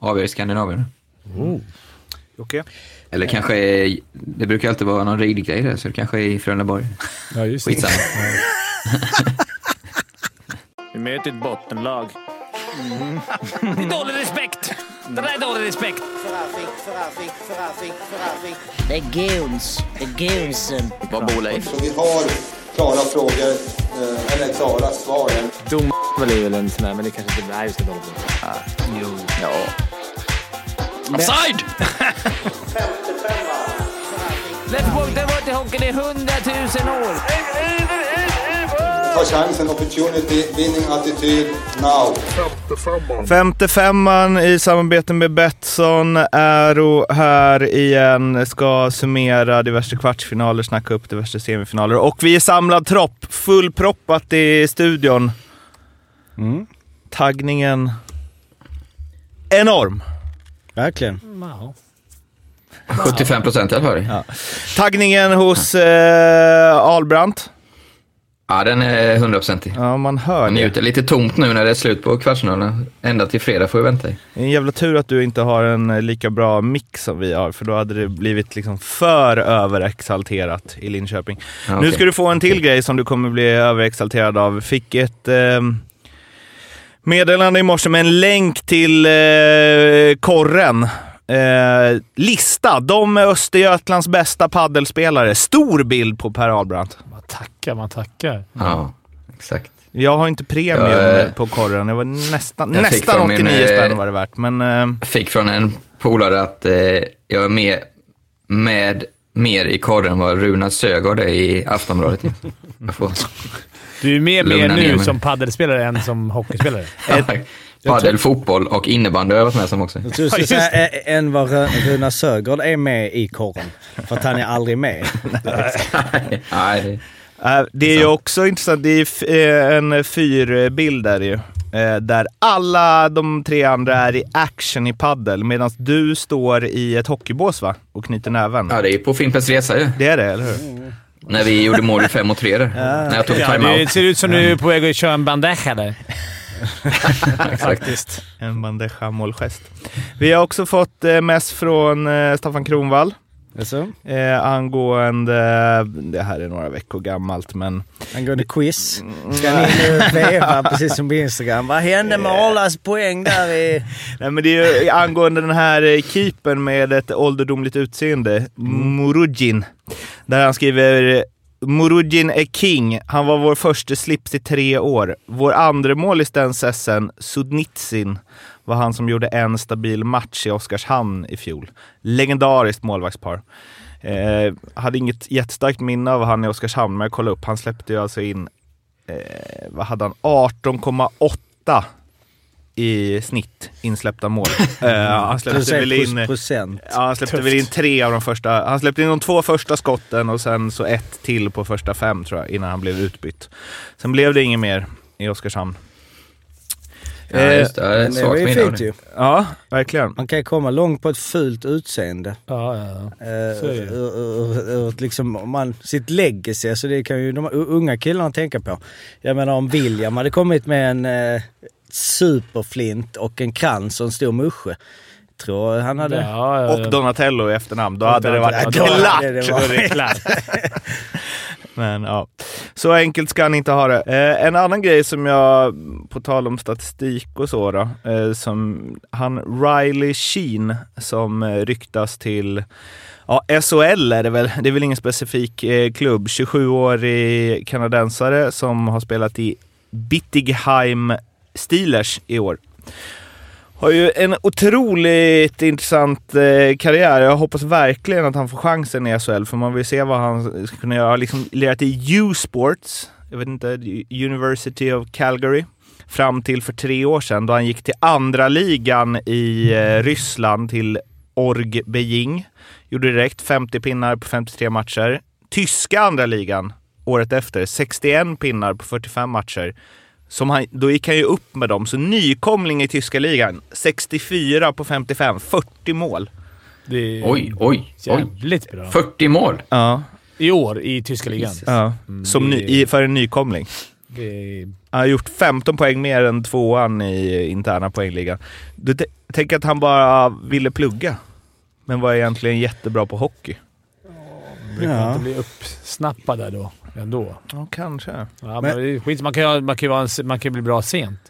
avgör i Skandinavien. Okej. Eller kanske, är, det brukar alltid vara någon ridgrej där, så det kanske är i Frölundaborg. Ja, just det. Skitsamma. Vi möter ett bottenlag. Det är dålig respekt! Det där är dålig respekt. Det är guns. Det är gunsen. Vad bor Leif? Så vi har klara frågor, eh, eller klara svar. Dom är väl en sån där, men det kanske inte... Nej, ska dåligt. Ah, jo. Ja. Offside! Lättpunkten var till hockeyn i hundratusen år. Ta chansen, opportunity, winning attityd, now. 55an i samarbete med Betsson. Aero här igen. Ska summera diverse kvartsfinaler, snacka upp diverse semifinaler. Och vi är samlad tropp. Fullproppat i studion. Taggningen enorm. Verkligen. 75 procent i alla fall. Ja. Taggningen hos eh, Albrandt. den är hundraprocentig. Ja, man hör Man det. njuter lite tomt nu när det är slut på kvartsfinalen. Ända till fredag får vi vänta. Det en jävla tur att du inte har en eh, lika bra mix som vi har, för då hade det blivit liksom för överexalterat i Linköping. Ja, Nu okej. ska du få en till grej som du kommer bli överexalterad av. Fick ett eh, meddelande i morse med en länk till eh, korren. Eh, lista, de är Östergötlands bästa paddelspelare. Stor bild på Per Albrandt. Man tackar, man tackar. Ja, exakt. Jag har inte premium Ja, eh, på korren. Det var nästan, jag nästan från 89 min, eh, spänn var det värt. Men eh, Fick från en polare att eh, jag är med, med mer i korren än vad Runa Sögaard är i Aftonbladet. Du är mer med nu som paddelspelare än som hockeyspelare. Padel, fotboll och innebandy har jag varit med som också. Jag tror du säga ä- än vad Runa Sögaard är med i korren. För att han är aldrig med. Nej, det- Äh, det är ju också intressant, det är eh, en fyrbild där ju. eh, Där alla de tre andra är i action i paddel medan du står i ett hockeybås va? Och knyter näven. ja, det är på Fimpens Resa ju. Det är det, eller hur? När vi gjorde mål i fem mot tre där. När jag tog Ja, det timeout. ser ut som du är på väg att köra en bandeja där. Faktiskt. En bandeja målgest. Vi har också fått eh, mess från eh, Staffan Kronvall. Alltså, Eh, angående, det här är några veckor gammalt men angående quiz. Ska ni nu veva precis som på Instagram? Vad hände med Arlas poäng där i... Nej men det är ju angående den här eh, keepern med ett ålderdomligt utseende, Murugin. Där han skriver Murugin är king. Han var vår första slips i tre år. Vår andra målis den sessen, Sudnitsin, var han som gjorde en stabil match i Oskarshamn i fjol. Legendariskt målvaktspar. Eh, hade inget jättestarkt minne av han i Oskarshamn, men jag kollade upp. Han släppte ju alltså in, eh, vad hade han, 18,8 i snitt insläppta mål. Eh, han släppte väl in... procent. Ja, han släppte väl in tre av de första. Han släppte in de två första skotten och sen så ett till på första fem tror jag, innan han blev utbytt. Sen blev det inget mer i Oskarshamn. Ja, just det. Har Men ett det svagt ju fint det. ju. Ja, verkligen. Man kan komma långt på ett fult utseende. Ja, ja, ja. Eh, Så är det. ur, ur, ur, liksom, om man, sitt legacy, så det kan ju de unga killarna tänka på. Jag menar om William hade kommit med en eh, superflint och en krans och en stor musche. Tror han hade... Ja, ja, ja. Och Donatello i efternamn. Då hade det varit Ja, Men ja, så enkelt ska han inte ha det. Eh, en annan grej som jag, på tal om statistik och så då, eh, som han Riley Sheen som eh, ryktas till Ja, SHL är det väl. Det är väl ingen specifik eh, klubb. 27-årig kanadensare som har spelat i Bittigheim Steelers i år. Har ju en otroligt intressant eh, karriär. Jag hoppas verkligen att han får chansen i SHL, för man vill se vad han ska kunna göra. Han har liksom lirat i U-sports, jag vet inte, University of Calgary, fram till för tre år sedan då han gick till andra ligan i eh, Ryssland, till Org Beijing. Gjorde direkt 50 pinnar på 53 matcher. Tyska andra ligan året efter, 61 pinnar på 45 matcher. Som han, då gick han ju upp med dem. Så nykomling i tyska ligan, 64 på 55, 40 mål. Det är Oj, oj, oj. jävligt bra. 40 mål. Ja, I år i tyska ligan. ja. Som ny, i, för en nykomling. Det Han har gjort 15 poäng mer än tvåan i interna poängligan. Det, det, Tänk att han bara ville plugga, men var egentligen jättebra på hockey. Brukar Ja. inte bli uppsnappad där då ändå. Ja, kanske. Ja, Men- men, det är skit. Man kan ju man kan man kan bli bra sent.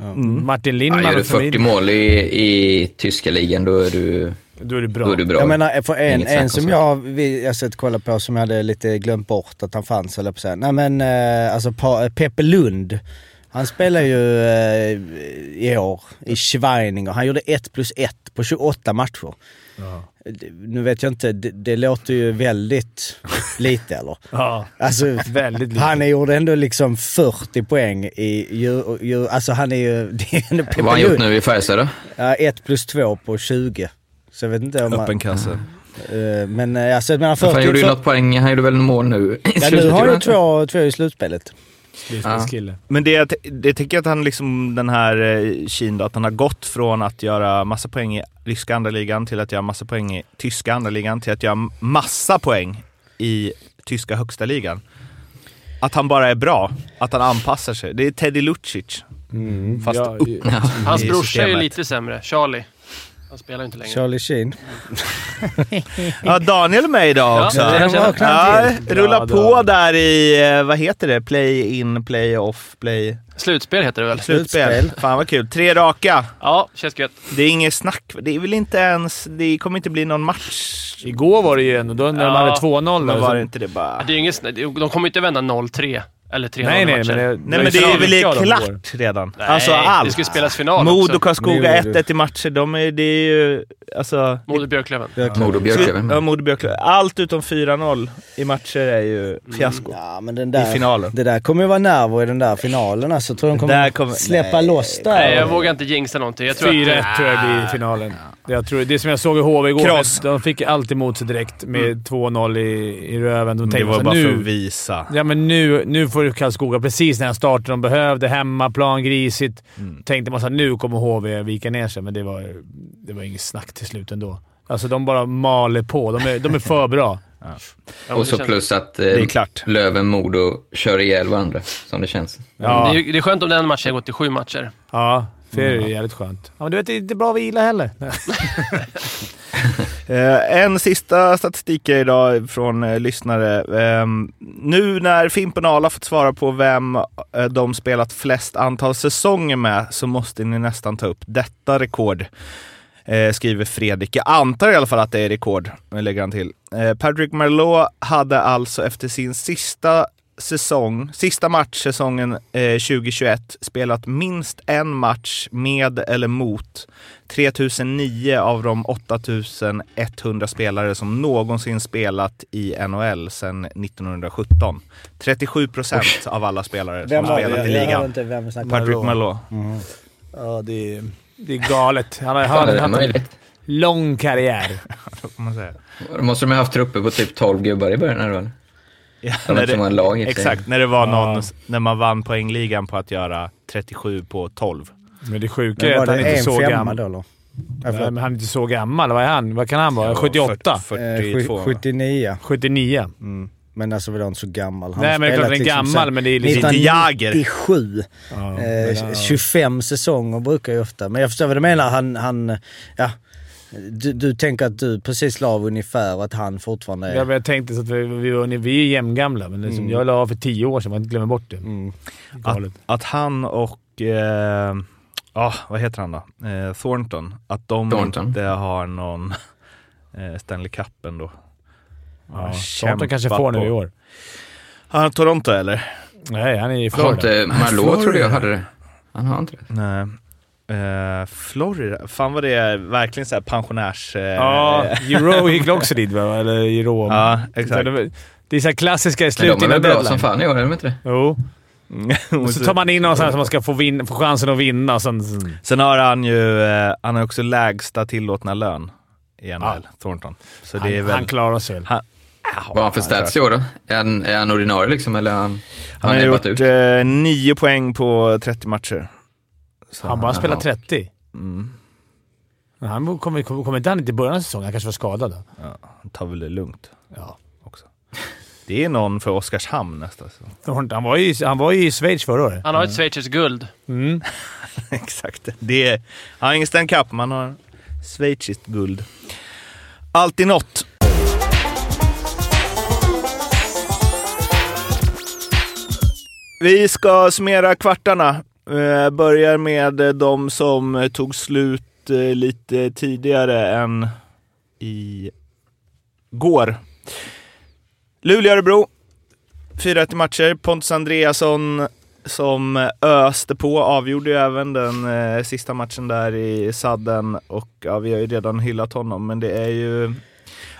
Mm. Martin Ja, Lindman gör du och familj- 40 mål i, i tyska ligan, då är du, Då är det bra. då är du bra. Jag menar, för en, en om som så. jag, vi, jag sett kolla på som jag hade lite glömt bort att han fanns, eller på att säga. Nej men eh, alltså pa, Peppe Lund. Han spelar ju eh, i år i Schweininger. Han gjorde 1 plus 1 på 28 matcher. Ja. Det- Nu vet jag inte, det, det låter ju väldigt lite eller? Ja, Alltså, väldigt lite. han gjorde ändå liksom 40 poäng i ju, ju, Alltså han är ju... Det är ändå Vad har han gjort nu i Färjestad då? Ja, 1 plus 2 på 20. Så jag vet inte om. Öppen kasse. eh, men eh, alltså, jag menar För 40... han gjorde ju något poäng, han gjorde väl mål nu Ja, nu har han ju två, två i slutspelet. Slutspelskille. Men det, det tycker jag att han liksom, den här eh, Kina då, att han har gått från att göra massa poäng i ryska andra ligan till att göra massa poäng i tyska andra ligan till att göra massa poäng i tyska högsta ligan. Att han bara är bra, att han anpassar sig. Det är Teddy Lucic. Fast Ja, upp Hans i brorsa är ju lite sämre. Charlie. Han spelar inte längre. Charlie Sheen. Ja, Daniel är med idag Ja, också. jag känner. Ja, rulla på där i, eh, vad heter det? Play in, play off, play... Slutspel heter det väl? Slutspel. Slutspel. Fan vad kul. Tre raka. Ja, känns gött. Det är inget snack. Det är väl inte ens... Det kommer inte bli någon match. Igår var det ju ändå, då när de Ja, hade 2-0 Men där, var det inte det bara... Det är inget, de kommer inte vända 0-3 eller 3-0 Nej, nej, matcher. men det, Nej men det är väl klart redan? Nej, alltså det allt. ska ju spelas final Modo också. Karlskoga Modo. 1-1 i matcher. De är, det är ju... Alltså... Modo Björklöven. Ja, Björklöven. Modo Björklöven. Allt utom 4-0 i matcher är ju fiasko. Ja, men den I där, finalen. det där kommer ju vara nerver i den där finalen. Alltså, tror de kommer, kommer- släppa Nej. loss där. Nej, jag vågar inte jinxa någonting. Jag tror 4-1 att... tror jag blir i finalen. Jag tror, det som jag såg i HV igår, Kross. de fick allt emot sig direkt med 2-0 i, i röven. De Det tänkte var så här, bara för nu, att visa. Ja, men nu, nu får Karlskoga precis den här starten de behövde. Hemmaplan, grisigt. Mm. Tänkte man att nu kommer HV vika ner sig, men det var, det var inget snack till slut ändå. Alltså, de bara maler på. De är, de är för bra. Ja, Och så plus att eh, Det är klart. Löven, Modo kör ihjäl varandra, som det känns. Ja, Det, är, det är skönt om den matchen har gått till sju matcher. ja det är jävligt skönt. Ja, men du vet, det är inte bra att vila heller. Eh, en sista statistik idag från eh, lyssnare. Ehm, nu när Fimpen och Arla fått svara på vem eh, de spelat flest antal säsonger med så måste ni nästan ta upp detta rekord. Eh, skriver Fredrik. Jag antar i alla fall att det är rekord, lägger han till. Eh, Patrick Merlot hade alltså efter sin sista säsong, sista match säsongen eh, 2021 spelat minst en match med eller mot 3009 av de 8100 spelare som någonsin spelat i NHL sedan 1917. 37 procent av alla spelare som var spelat det? i ligan. Patrick Marleau. Marleau. Ja, det är, det är galet. Han har, han har haft en lång karriär. får man säga. Då måste de ha haft trupper på typ 12 gubbar i början eller? Ja, De är när inte så många lag. Exakt, när det var någon, Ja. när man vann poängligan på att göra 37 på 12. Men det sjuka Men är att han det inte så gammal. då? Ja, Nej, förlåt. men han är inte så gammal. Vad är han? Vad kan han vara? 78? 40, Eh, 42. sju- 79. 79? Mm. Men alltså var han så gammal? Han Nej, men det är klart spelat den är liksom gammal, men det är liksom... Inte Jagger. 97. Ja, men, Eh, ja. 25 säsonger brukar ju ofta, men jag förstår vad du menar. Han, han ja. Du, du tänker att du precis la av ungefär och att han fortfarande är... Ja, men jag tänkte så att vi, vi, var- vi är jämngamla, men liksom, jag la av för tio år sedan. Man inte glömmer bort det. Mm. Galet. Att han och, eh, ah, vad heter han då? Eh, Thornton. Att de Thornton. inte har någon eh, Stanley Cup ändå. Ja, kämpat Thornton kanske får nu på. i år. Har han Toronto eller? Nej, han är i Har Florida. inte Marleau Florida. trodde jag hade det. Han har inte det. Nej. Eh, Florida, fan vad det är verkligen så pensionärs... Eh, Ja, Euro gick också dit va? Eller Euro. ja, exakt. Det, är så här klassiska i Men slutet de är väl bra deadline. som fan i år, är de inte det? Jo. Och så tar man in någon sån här som man ska få, vin, få chansen att vinna. Sen, sen. Sen har han ju, eh, han har också lägsta tillåtna lön i NHL, Thornton. Så det är Han, väl... han klarar sig. Han, Vad har han för stats i år då? Är han, är han ordinarie liksom, eller har han, han han har gjort ut? eh, nio poäng på 30 matcher. Så Han bara spelar ja. 30. Mm, Men Han kommer, kommer, kommer inte han inte i början av säsongen? Han kanske var skadad då? han tar väl det lugnt Ja. också. Det är någon för Oskarshamn nästan. Så. Han var ju, han var ju i Schweiz förra året. Han har ett schweiziskt guld. Mm. Exakt. Det är, han har ingen Stanley Cup, man har schweiziskt guld. Alltid något. Vi ska summera kvartarna. Eh, börjar med eh, de som eh, tog slut eh, lite tidigare än i går. Luleå-Örebro. 4-1 matcher. Pontus Andreasson som eh, öste på avgjorde ju även den eh, sista matchen där i sadden och ja, vi har ju redan hyllat honom men det är ju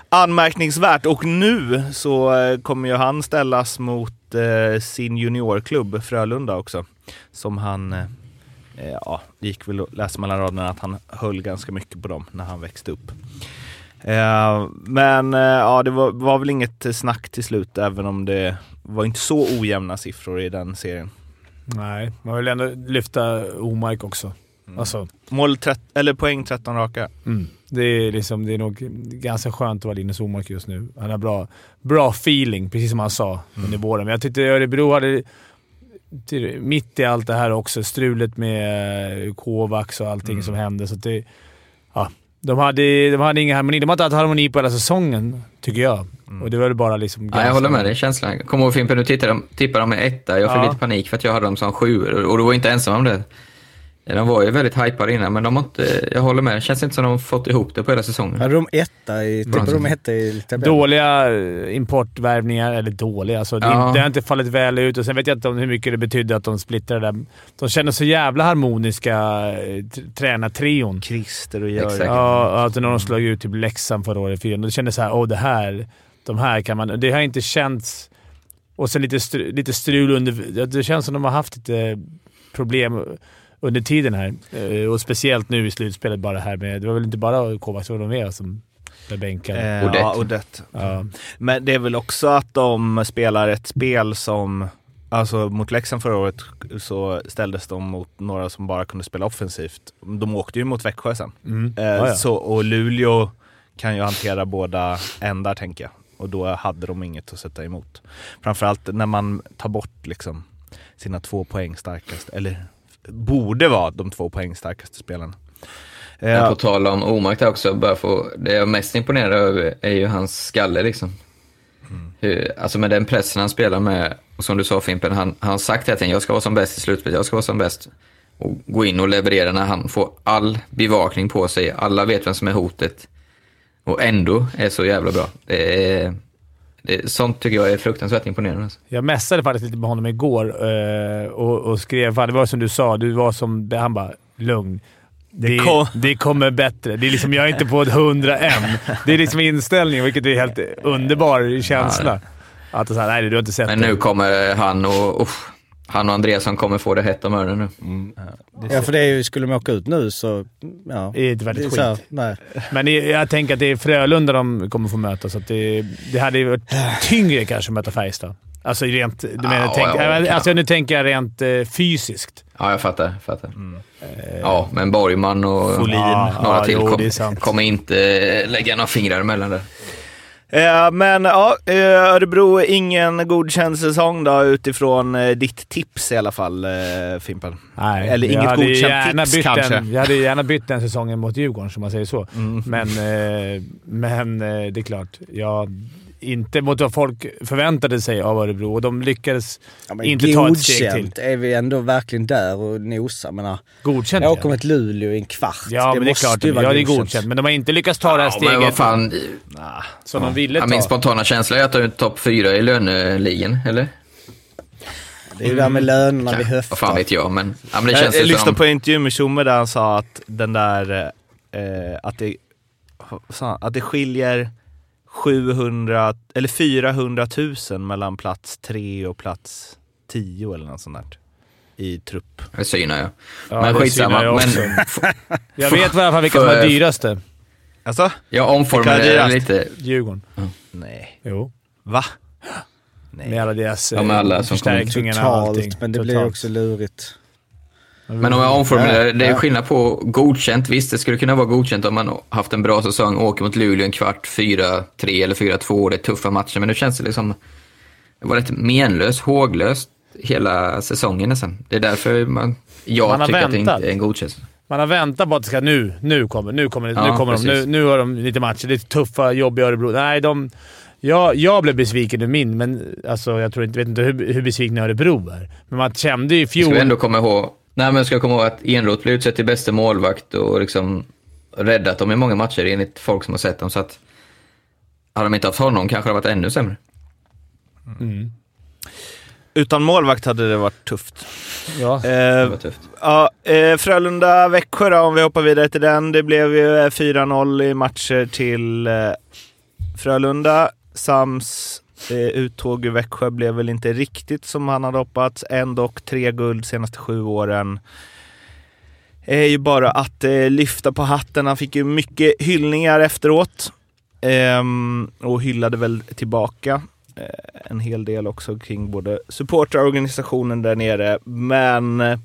anmärkningsvärt och nu så eh, kommer ju han ställas mot eh, sin juniorklubb Frölunda också som han eh, eh, ja, det gick väl att läsa mellan raderna att han höll ganska mycket på dem när han växte upp. Eh, men ja, det var, var väl inget snack till slut även om det var inte så ojämna siffror i den serien. Nej, man vill ändå lyfta Omark också. Mm. Alltså, Mål trett- eller poäng 13 raka. mm. det, är liksom, det är nog ganska skönt att vara Linus Omark just nu. Han har bra, bra feeling, precis som han sa under våren. Men jag tyckte Örebro hade, till, mitt i allt det här också, strulet med Kovacs och allting som hände. Så att det, ja, de, hade, de hade ingen harmoni. De har inte haft harmoni på hela säsongen, tycker jag. Och det var väl bara liksom... Ja, jag håller med dig, känslan. Kom ihåg Fimpen, du tippade dem med etta. Jag fick Ja. lite panik för att jag hade dem som sju och du var inte ensam om det. De var ju väldigt hypade innan, men de har inte, jag håller med. Det känns inte som de har fått ihop det på hela säsongen. Hade de etta i, tippade de etta i tabellen? Dåliga eh, importvärvningar, eller dåliga. Alltså, det, Ja. det har inte fallit väl ut och sen vet jag inte om hur mycket det betydde att de splittrade där. De känner så jävla harmoniska, eh, tränartrion. Christer och Jörgen. Ja, alltså när de slog ut typ Leksand förra året. För det kändes såhär, åh det här, de här kan man... Det har inte känts... Och sen lite, str, lite strul under... Det känns som de har haft lite problem under tiden här. Eh, Och speciellt nu i slutspelet bara här med... Det var väl inte bara Kovacs, de mer som blev bänkade. Eh. Ja, Odette. Ja. Men det är väl också att de spelar ett spel som, alltså mot Leksand förra året så ställdes de mot några som bara kunde spela offensivt. De åkte ju mot Växjö sen. Mm. Eh, Ja, ja. Så, och Luleå kan ju hantera båda ändar tänker jag. Och då hade de inget att sätta emot. Framförallt när man tar bort liksom sina två poäng starkaste, eller borde vara de två poäng starkaste spelarna. Men Eh, på tal om Omark där också, bara få, det jag är mest imponerad över är ju hans skalle liksom. Hur, alltså med den pressen han spelar med, och som du sa Fimpen, han har sagt hela tiden jag ska vara som bäst i slutspelet, jag ska vara som bäst. Och gå in och leverera när han får all bevakning på sig, alla vet vem som är hotet. Och ändå är så jävla bra. Det är, sånt tycker jag är fruktansvärt imponerande. Alltså. Jag messade faktiskt lite med honom igår eh, och, och skrev, fan, det var som du sa, du var som... Han bara “lugn”. Det, kom- det kommer bättre. Det är liksom, jag är inte på ett hundra än. Det är liksom inställningen, vilket är helt underbar känsla. Att så här, nej du har inte sett Men det. nu kommer han och, uff, han och Andreasson kommer få det hett om öronen nu. Ja, för det är ju, skulle de åka ut nu så... Ja. Det är inte väldigt så här, skit. nej. Men det- jag tänker att det är Frölunda de kommer få möta, så att det, det hade ju varit tyngre kanske att möta Färjestad. Alltså rent... Du menar, Ja, tänk, ja, alltså nu tänker jag rent eh, fysiskt. Ja, jag fattar. fattar. Ja, men Borgman och Folin. Några till jo, kom, kommer inte lägga några fingrar emellan där. Eh, men ja, eh, Örebro, ingen godkänd säsong då utifrån eh, ditt tips i alla fall, eh, Fimpen. Nej, Eller inget godkänt tips kanske. Den, jag hade gärna bytt den säsongen mot Djurgården, som man säger så. Mm. Men, men det är klart. Jag, inte mot vad folk förväntade sig av Örebro och de lyckades Ja, men inte ta ett steg godkänt till. är vi ändå verkligen där och nosar. Jag menar, Godkänt jag ja. åker mot Luleå i en kvart. Ja, men det är klart. Ja, det är godkänt. Men de har inte lyckats ta det här Ja, men vad steget fan. som de ville Ja, min ta. spontana känsla är att de är topp fyra i löneligan, eller? Det är ju det där med lönerna vid Vad höften. fan vet jag, men, ja, men det Jag, känns jag ju lyssnade som... på en intervju med Tjomme där han sa att den där, eh, att det, vad att det skiljer 700, eller 400 000 mellan plats 3 och plats 10 eller något sånt där. I trupp. Det synar jag. Ja, men skitsamma. jag. Men, Jag vet i alla fall vilka som var dyraste. Alltså? jag är omformulerar lite. Djurgården. Nej. Jo. Va? Med alla deras Ja, med alla som kommer. förstärkningarna och allting. Totalt, men det blir Totalt. också lurigt. Men om jag omformulerar, det är Ja. skillnad på godkänt. Visst, det skulle kunna vara godkänt om man haft en bra säsong, åker mot Luleå en kvart, 4-3 eller 4-2, det är tuffa matcher. Men nu känns det liksom, var rätt menlöst, håglöst hela säsongen nästan. Det är därför man, jag Man tycker att det väntat. inte är en godkänsla. Man har väntat på att det ska nu, nu kommer, nu kommer, det- nu Ja, kommer de. Nu, nu har de lite matcher. Det är tuffa, jobbiga Örebro. Nej, de... Jag, jag blev besviken i min, men alltså, jag tror inte, vet inte hur, hur besviken Örebro är. Men man kände ju i Ska fjol... vi ändå komma ihåg, nej men ska komma ihåg att Enroth blev utsedd till bästa målvakt och liksom räddat dem i många matcher enligt folk som har sett dem. Så att hade de inte haft honom kanske det varit ännu sämre. Utan målvakt hade det varit tufft. Ja. Det Eh, var tufft. ja, eh, Frölunda-Växjö då, om vi hoppar vidare till den. Det blev ju eh, 4-0 i matcher till eh, Frölunda. Sams eh, uttåg ur Växjö blev väl inte riktigt som han hade hoppats. Ändå tre guld senaste sju åren. är ju bara att eh, lyfta på hatten. Han fick ju mycket hyllningar efteråt. Ehm, och hyllade väl tillbaka eh, en hel del också kring både supporterorganisationen där nere. Men eh,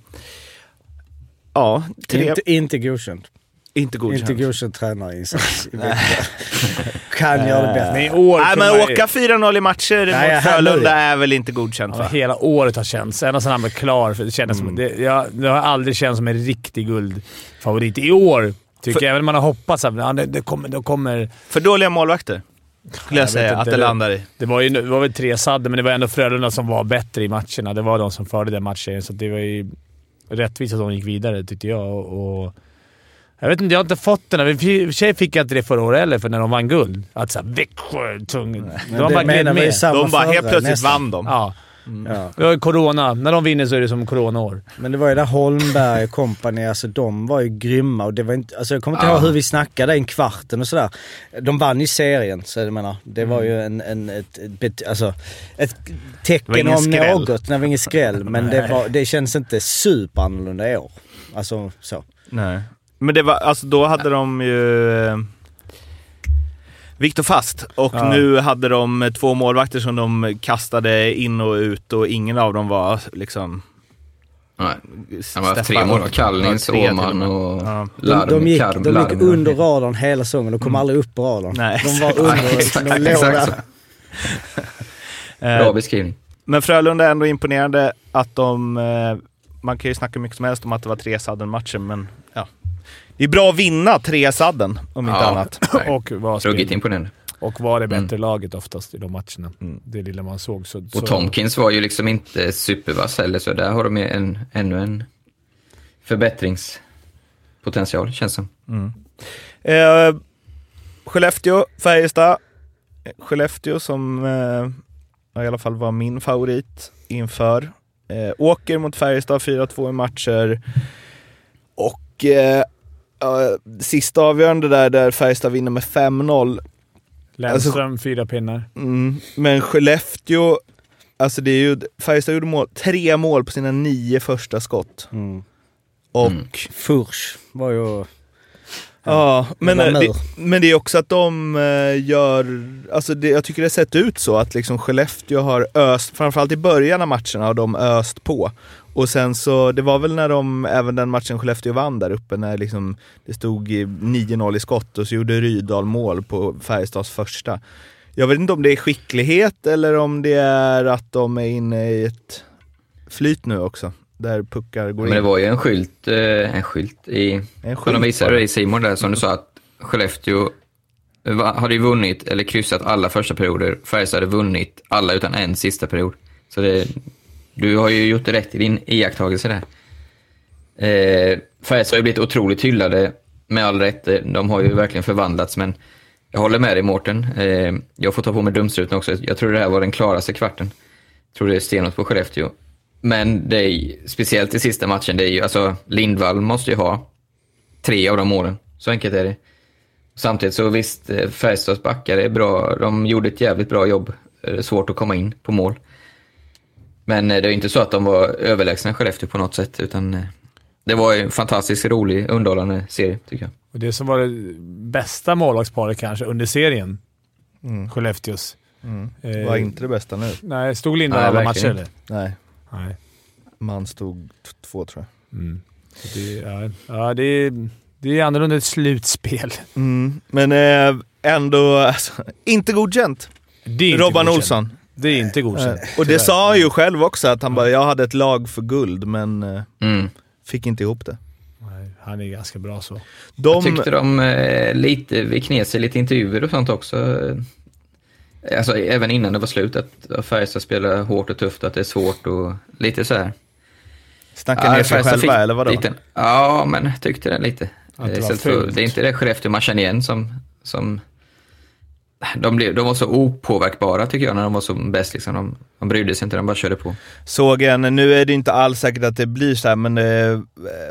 ja, tre, Inte, inte godkänd. inte godkänt. Inte godkänd tränarinsats i. kan göra det bättre. Men i år Nej, men åka 4-0 i matcher Nej, mot. Frölunda är väl inte godkänt Ja, va? hela året har känts. Ända sedan han blev klar. För det, kändes Mm. som, det, jag, det har aldrig känts som en riktig guldfavorit. I år tycker För- jag, även man har hoppats att ja, det, det kommer, det kommer... För dåliga målvakter, skulle jag, vet säga inte, att det det- landar i. Det var, ju, det var väl tre sadder, men det var ändå Frölunda som var bättre i matcherna. Det var de som förde den matchen, så det var ju rättvist att de gick vidare, tyckte jag. Och, och, jag vet inte, jag har inte fått den. här. I och för sig fick jag inte det förra året heller, för när de vann guld. Att såhär Växjö, tung... De bara med. samma De bara helt plötsligt nästan. vann de. Ja. Ja. Det var ju corona. När de vinner så är det som coronaår. Men det var ju där Holmberg och company, alltså de var ju grymma och det var inte, alltså jag kommer inte Ja. ihåg hur vi snackade i kvarten och sådär. De vann ju serien, så jag menar, det var ju en, en, ett, ett, alltså, ett tecken om skräll. något. Det var ingen skräll, men det, var, det känns inte superannorlunda i år. Alltså så. Nej. Men det var, alltså då hade de ju eh, Viktor Fast och Ja. nu hade de två målvakter som de kastade in och ut och ingen av dem var liksom... Nej. Han har haft tre Stefan- mål. Kallnins, med. och Ja. De, Larm. de, gick, Karm, de gick Larm. under radarn hela säsongen, de kom aldrig upp på radarn. Nej, de var under, Nej, de låg där. så. Eh, Bra beskrivning. Men Frölunda är ändå imponerande att de... Eh, man kan ju snacka mycket som helst om att det var tre sadden-matcher, men. Det är bra att vinna tre sadden, om inte Ja. annat. Nej. Och var, Ruggigt imponerande. och var det bättre Mm. laget oftast i de matcherna. Det lilla man såg. Så, så, Och Tomkins var ju liksom inte supervass heller, så där har de ju en, ännu en förbättringspotential, känns som. Eh, Skellefteå, Färjestad. Skellefteå som eh, i alla fall var min favorit inför. Eh, åker mot Färjestad 4-2 i matcher. Och eh, sista avgörande där, där Färjestad vinner med 5-0. Lennström, fyra pinnar. Mm, men Skellefteå, alltså det är ju, Färjestad gjorde mål, tre mål på sina nio första skott. Mm. Och Mm. Furch var ju... Ja, men, eh, det, men det är också att de eh, gör... Alltså det, jag tycker det har sett ut så att liksom Skellefteå har öst, framförallt i början av matcherna har de öst på. Och sen så, det var väl när de, även den matchen Skellefteå vann där uppe, när liksom det stod i 9-0 i skott och så gjorde Rydal mål på Färjestads första. Jag vet inte om det är skicklighet eller om det är att de är inne i ett flyt nu också, där puckar går Men det in. var ju en skylt, eh, en skylt i, En som de skylt visade i Simon där, som du sa att Skellefteå hade ju vunnit, eller kryssat alla första perioder. Färjestad hade vunnit alla utan en sista period. Så det, du har ju gjort det rätt i din iakttagelse där. Eh, Färjestad har ju blivit otroligt hyllade, med all rätt. De har ju verkligen förvandlats, men jag håller med dig Mårten. Eh, jag får ta på mig dumstruten också. Jag tror det här var den klaraste kvarten. Jag tror det är stenhårt på Skellefteå. Men det är, speciellt i sista matchen, det är ju, alltså Lindvall måste ju ha tre av de målen. Så enkelt är det. Samtidigt så visst, eh, Färjestads backar är bra. De gjorde ett jävligt bra jobb. Det är svårt att komma in på mål. Men eh, det är inte så att de var överlägsna Skellefteå på något sätt, utan eh, det var ju en fantastiskt rolig, underhållande serie, tycker jag. Och det som var det bästa målvaktsparet kanske under serien. Skellefteås. Eh, Det var inte det bästa nu. Nej, stod Lindahl alla matcher eller? Nej, Nej. man stod två tror jag. Mm. Så Det, ja, ja, det, är, det är annorlunda ett slutspel. Mm, men eh, ändå, alltså, inte godkänt. Är Robban. Olsson. Det är inte godkänt. Och det sa han ju själv också, att han bara “jag hade ett lag för guld, men eh, Mm. fick inte ihop det”. Nej, han är ganska bra så. De, Jag tyckte de eh, lite, vi knes i lite intervjuer och sånt också. Alltså även innan det var slut, att Färjestad spelar hårt och tufft, att det är svårt och lite så här. snackar ner sig själva, eller vadå? lite- Ja, men jag tyckte det lite. Att det Eh, det är inte det Skellefteå man känner igen som... som de, blev, de var så opåverkbara tycker jag när de var som bäst. Liksom. De, de brydde sig inte, de bara körde på. Såg en, nu är det inte alls säkert att det blir så här, men eh,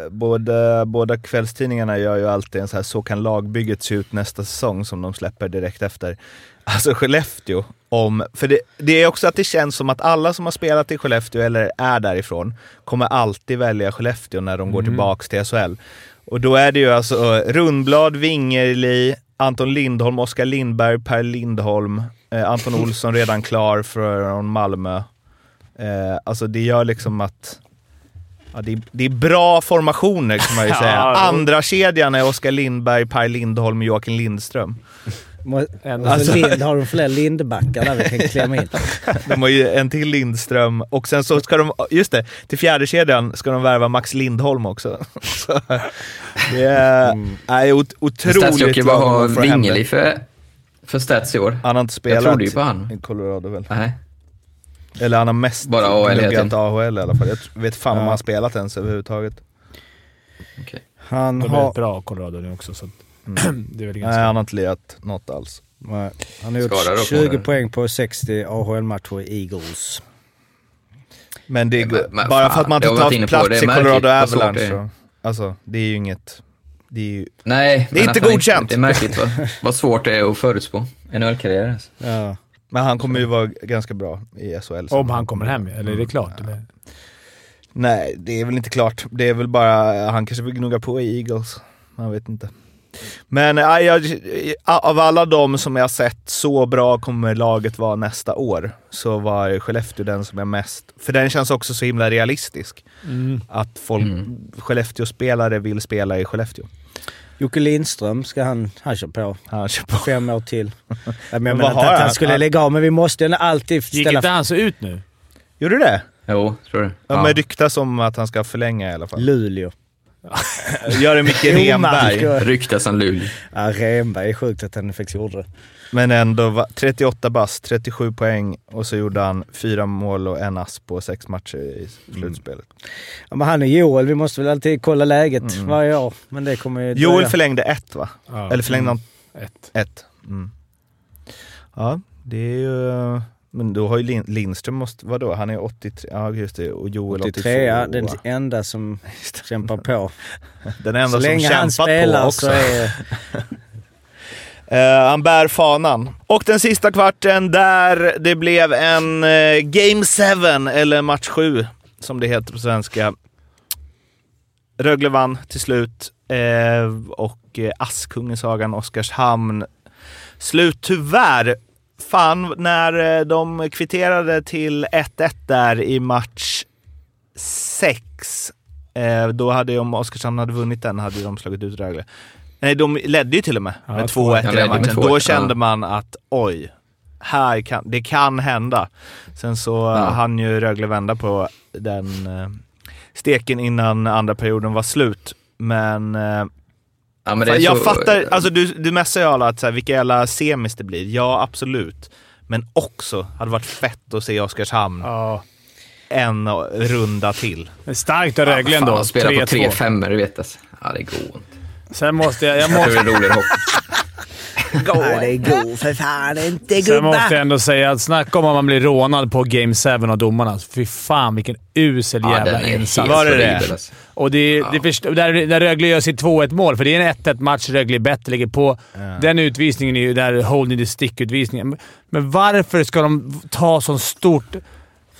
båda, båda kvällstidningarna gör ju alltid en så här “så kan lagbygget se ut nästa säsong” som de släpper direkt efter. Alltså Skellefteå, om, för det, det är också att det känns som att alla som har spelat i Skellefteå eller är därifrån kommer alltid välja Skellefteå när de går tillbaks till SHL. Och då är det ju alltså eh, Rundblad, Wingerli, Anton Lindholm, Oskar Lindberg, Per Lindholm, eh, Anton Olsson redan klar från Malmö. Eh, alltså det gör liksom att... Ja, det, är, det är bra formationer kan man ju säga. Andra kedjan är Oskar Lindberg, Per Lindholm och Joakim Lindström. Alltså, Lind, har de fler Lindbackar där vi kan klämma in? De har ju en till Lindström och sen så ska de, just det, till fjärde kedjan ska de värva Max Lindholm också. Så, det är, är ot- otroligt vad har att få hem det. Wingeli för, för stats i år? Han har inte Jag spelat trodde ju på han. i Colorado väl? Nej. Eller han har mest Bara AHL egentligen. AHL i alla fall. Jag vet fan om Ja. han har spelat ens överhuvudtaget. Okej. Han De är har... bra, Colorado nu också. Så att det är väl Nej, ganska... han har inte lirat något alls. Nej, Han har gjort också, 20 eller? poäng på 60 AHL-matcher i Eagles. Men det är, Men- men bara för att man inte tar plats det. i Colorado Avalanche. Så, alltså, det är ju inget... Det är ju... Nej, Det är inte godkänt. Det är märkligt vad, vad svårt det är att förutspå NHL-karriär. Alltså. Ja. Men han kommer ju vara ganska bra i SHL. Om han kommer hem, eller är det klart? Eller? Nej, det är väl inte klart. Det är väl bara, han kanske vill gnugga på i Eagles. Man vet inte. Men äh, jag, av alla de som jag sett, så bra kommer laget vara nästa år, så var Skellefteå den som är mest... För den känns också så himla realistisk. Att folk, Mm. Skellefteå-spelare vill spela i Skellefteå. Jocke Lindström ska han... Han kör på. Han kör på. Fem år till. Ja, men jag Men menar inte att han? han skulle lägga av, men vi måste ju alltid Gick ställa... inte han så ut nu? Gjorde du det? Jo, tror du? Ja. Men ryktas om att han ska förlänga i alla fall. Luleå. Gör det mycket Renberg. Ryktas som Luleå. Ja, Renberg är sjukt att han faktiskt gjorde det. Men ändå va- 38 bast, 37 poäng och så gjorde han fyra mål och en ass på sex matcher i slutspelet. Ja, men han är Joel, vi måste väl alltid kolla läget varje år. Men det kommer ju... Joel dröja. förlängde ett va? Ja. Eller förlängde han Ett. ett? Mm. Ja, det är ju... Men då har ju Lin- Lindström måste, vadå? Han är 83, ja just det, och Joel 83, 82. den enda som kämpar på. Den enda Så som länge han kämpat på spelar också. så är... Eh, han bär fanan. Och den sista kvarten där det blev en eh, Game 7, eller match 7 som det heter på svenska. Rögle vann till slut eh, och Askungesagan Oskarshamn slut tyvärr. Fan, när eh, de kvitterade till 1-1 där i match 6, eh, då hade ju, om Oskarshamn hade vunnit den, hade de slagit ut Rögle. Nej, de ledde ju till och med Ja, med 2-1 2-1. i den matchen. 2-1, Då kände man att oj, här kan, det kan hända. Sen så ja. hann ju Rögle vända på den eh, steken innan andra perioden var slut. Men, eh, Ja, men det är jag så, fattar, alltså du, du messar ju alla att så här, vilka jävla semis det blir. Ja, absolut. Men också hade varit fett att se Oskarshamn Ja. en runda till. Starkt av Rögle Fan, ändå. de spelar på 3-2. tre femmor, du vet. Alltså. Ja, det går inte. Sen måste jag... jag måste, det är roligare hockey. Nej, det går för fan inte sen måste jag gubbar! ändå säga att snacka om att man blir rånad på Game 7 av domarna. Fy fan vilken usel Ja, jävla är insats. Var det det? Alltså. Och det, det först, där, där Rögle gör sitt 2-1 mål, för det är en 1-1 match. Rögle är bättre, ligger på. Den utvisningen är ju där holding the stick-utvisningen. Men- varför ska de ta så stort...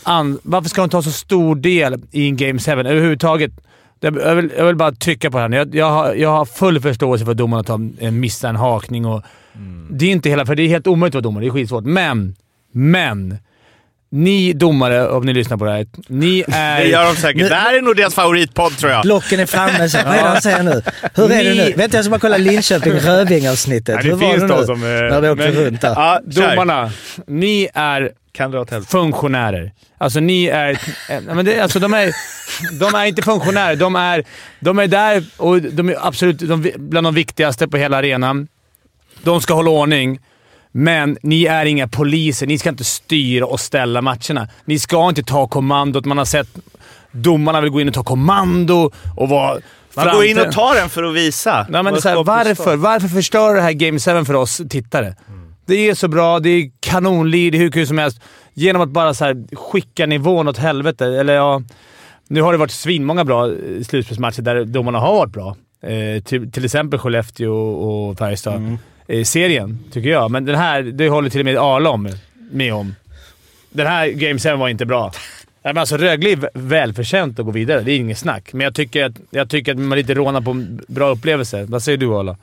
An, varför ska de ta så stor del i en Game 7 överhuvudtaget? Jag vill, jag vill bara trycka på det här. Jag, jag, har, jag har full förståelse för att domarna tar missar en hakning och... Det är inte hela... För det är helt omöjligt att vara domare. Det är skitsvårt. Men, men. Ni domare, om ni lyssnar på det här, ni är... Det gör de säkert. Nu- Det här är nog deras favoritpodd tror jag. Blocken är framme. Så, vad är det han säger nu? Hur är det nu? Vänta, jag ska bara kolla Linköping-Röding-avsnittet. Ja, Hur var det de nu? som... När det åkte men- runt där. Ja. Domarna, ni är funktionärer. Alltså ni är... eh, men det, alltså, de, är de är inte funktionärer. De är, de är där och de är absolut de, bland de viktigaste på hela arenan. De ska hålla ordning. Men ni är inga poliser. Ni ska inte styra och ställa matcherna. Ni ska inte ta kommandot. Man har sett domarna vill gå in och ta kommando och vara... Man går in och tar den för att visa. Nej, men här, varför, varför förstör det här Game 7 för oss tittare? Det är så bra, det är kanonlid, det är hur kul som helst. Genom att bara så skicka nivån åt helvete. Eller ja, nu har det varit svinmånga bra eh, slutspelsmatcher där domarna har varit bra. Eh, till, till exempel Skellefteå och, Färjestad. Eh, serien, tycker jag. Men den här, det håller till och med Arla om, med om. Den här Game 7 var inte bra. Nej, men alltså Rögle är välförtjänt att gå vidare. Det är inget snack. Men jag tycker att, jag tycker att man lite rånar på en bra upplevelse. Vad säger du, Arla?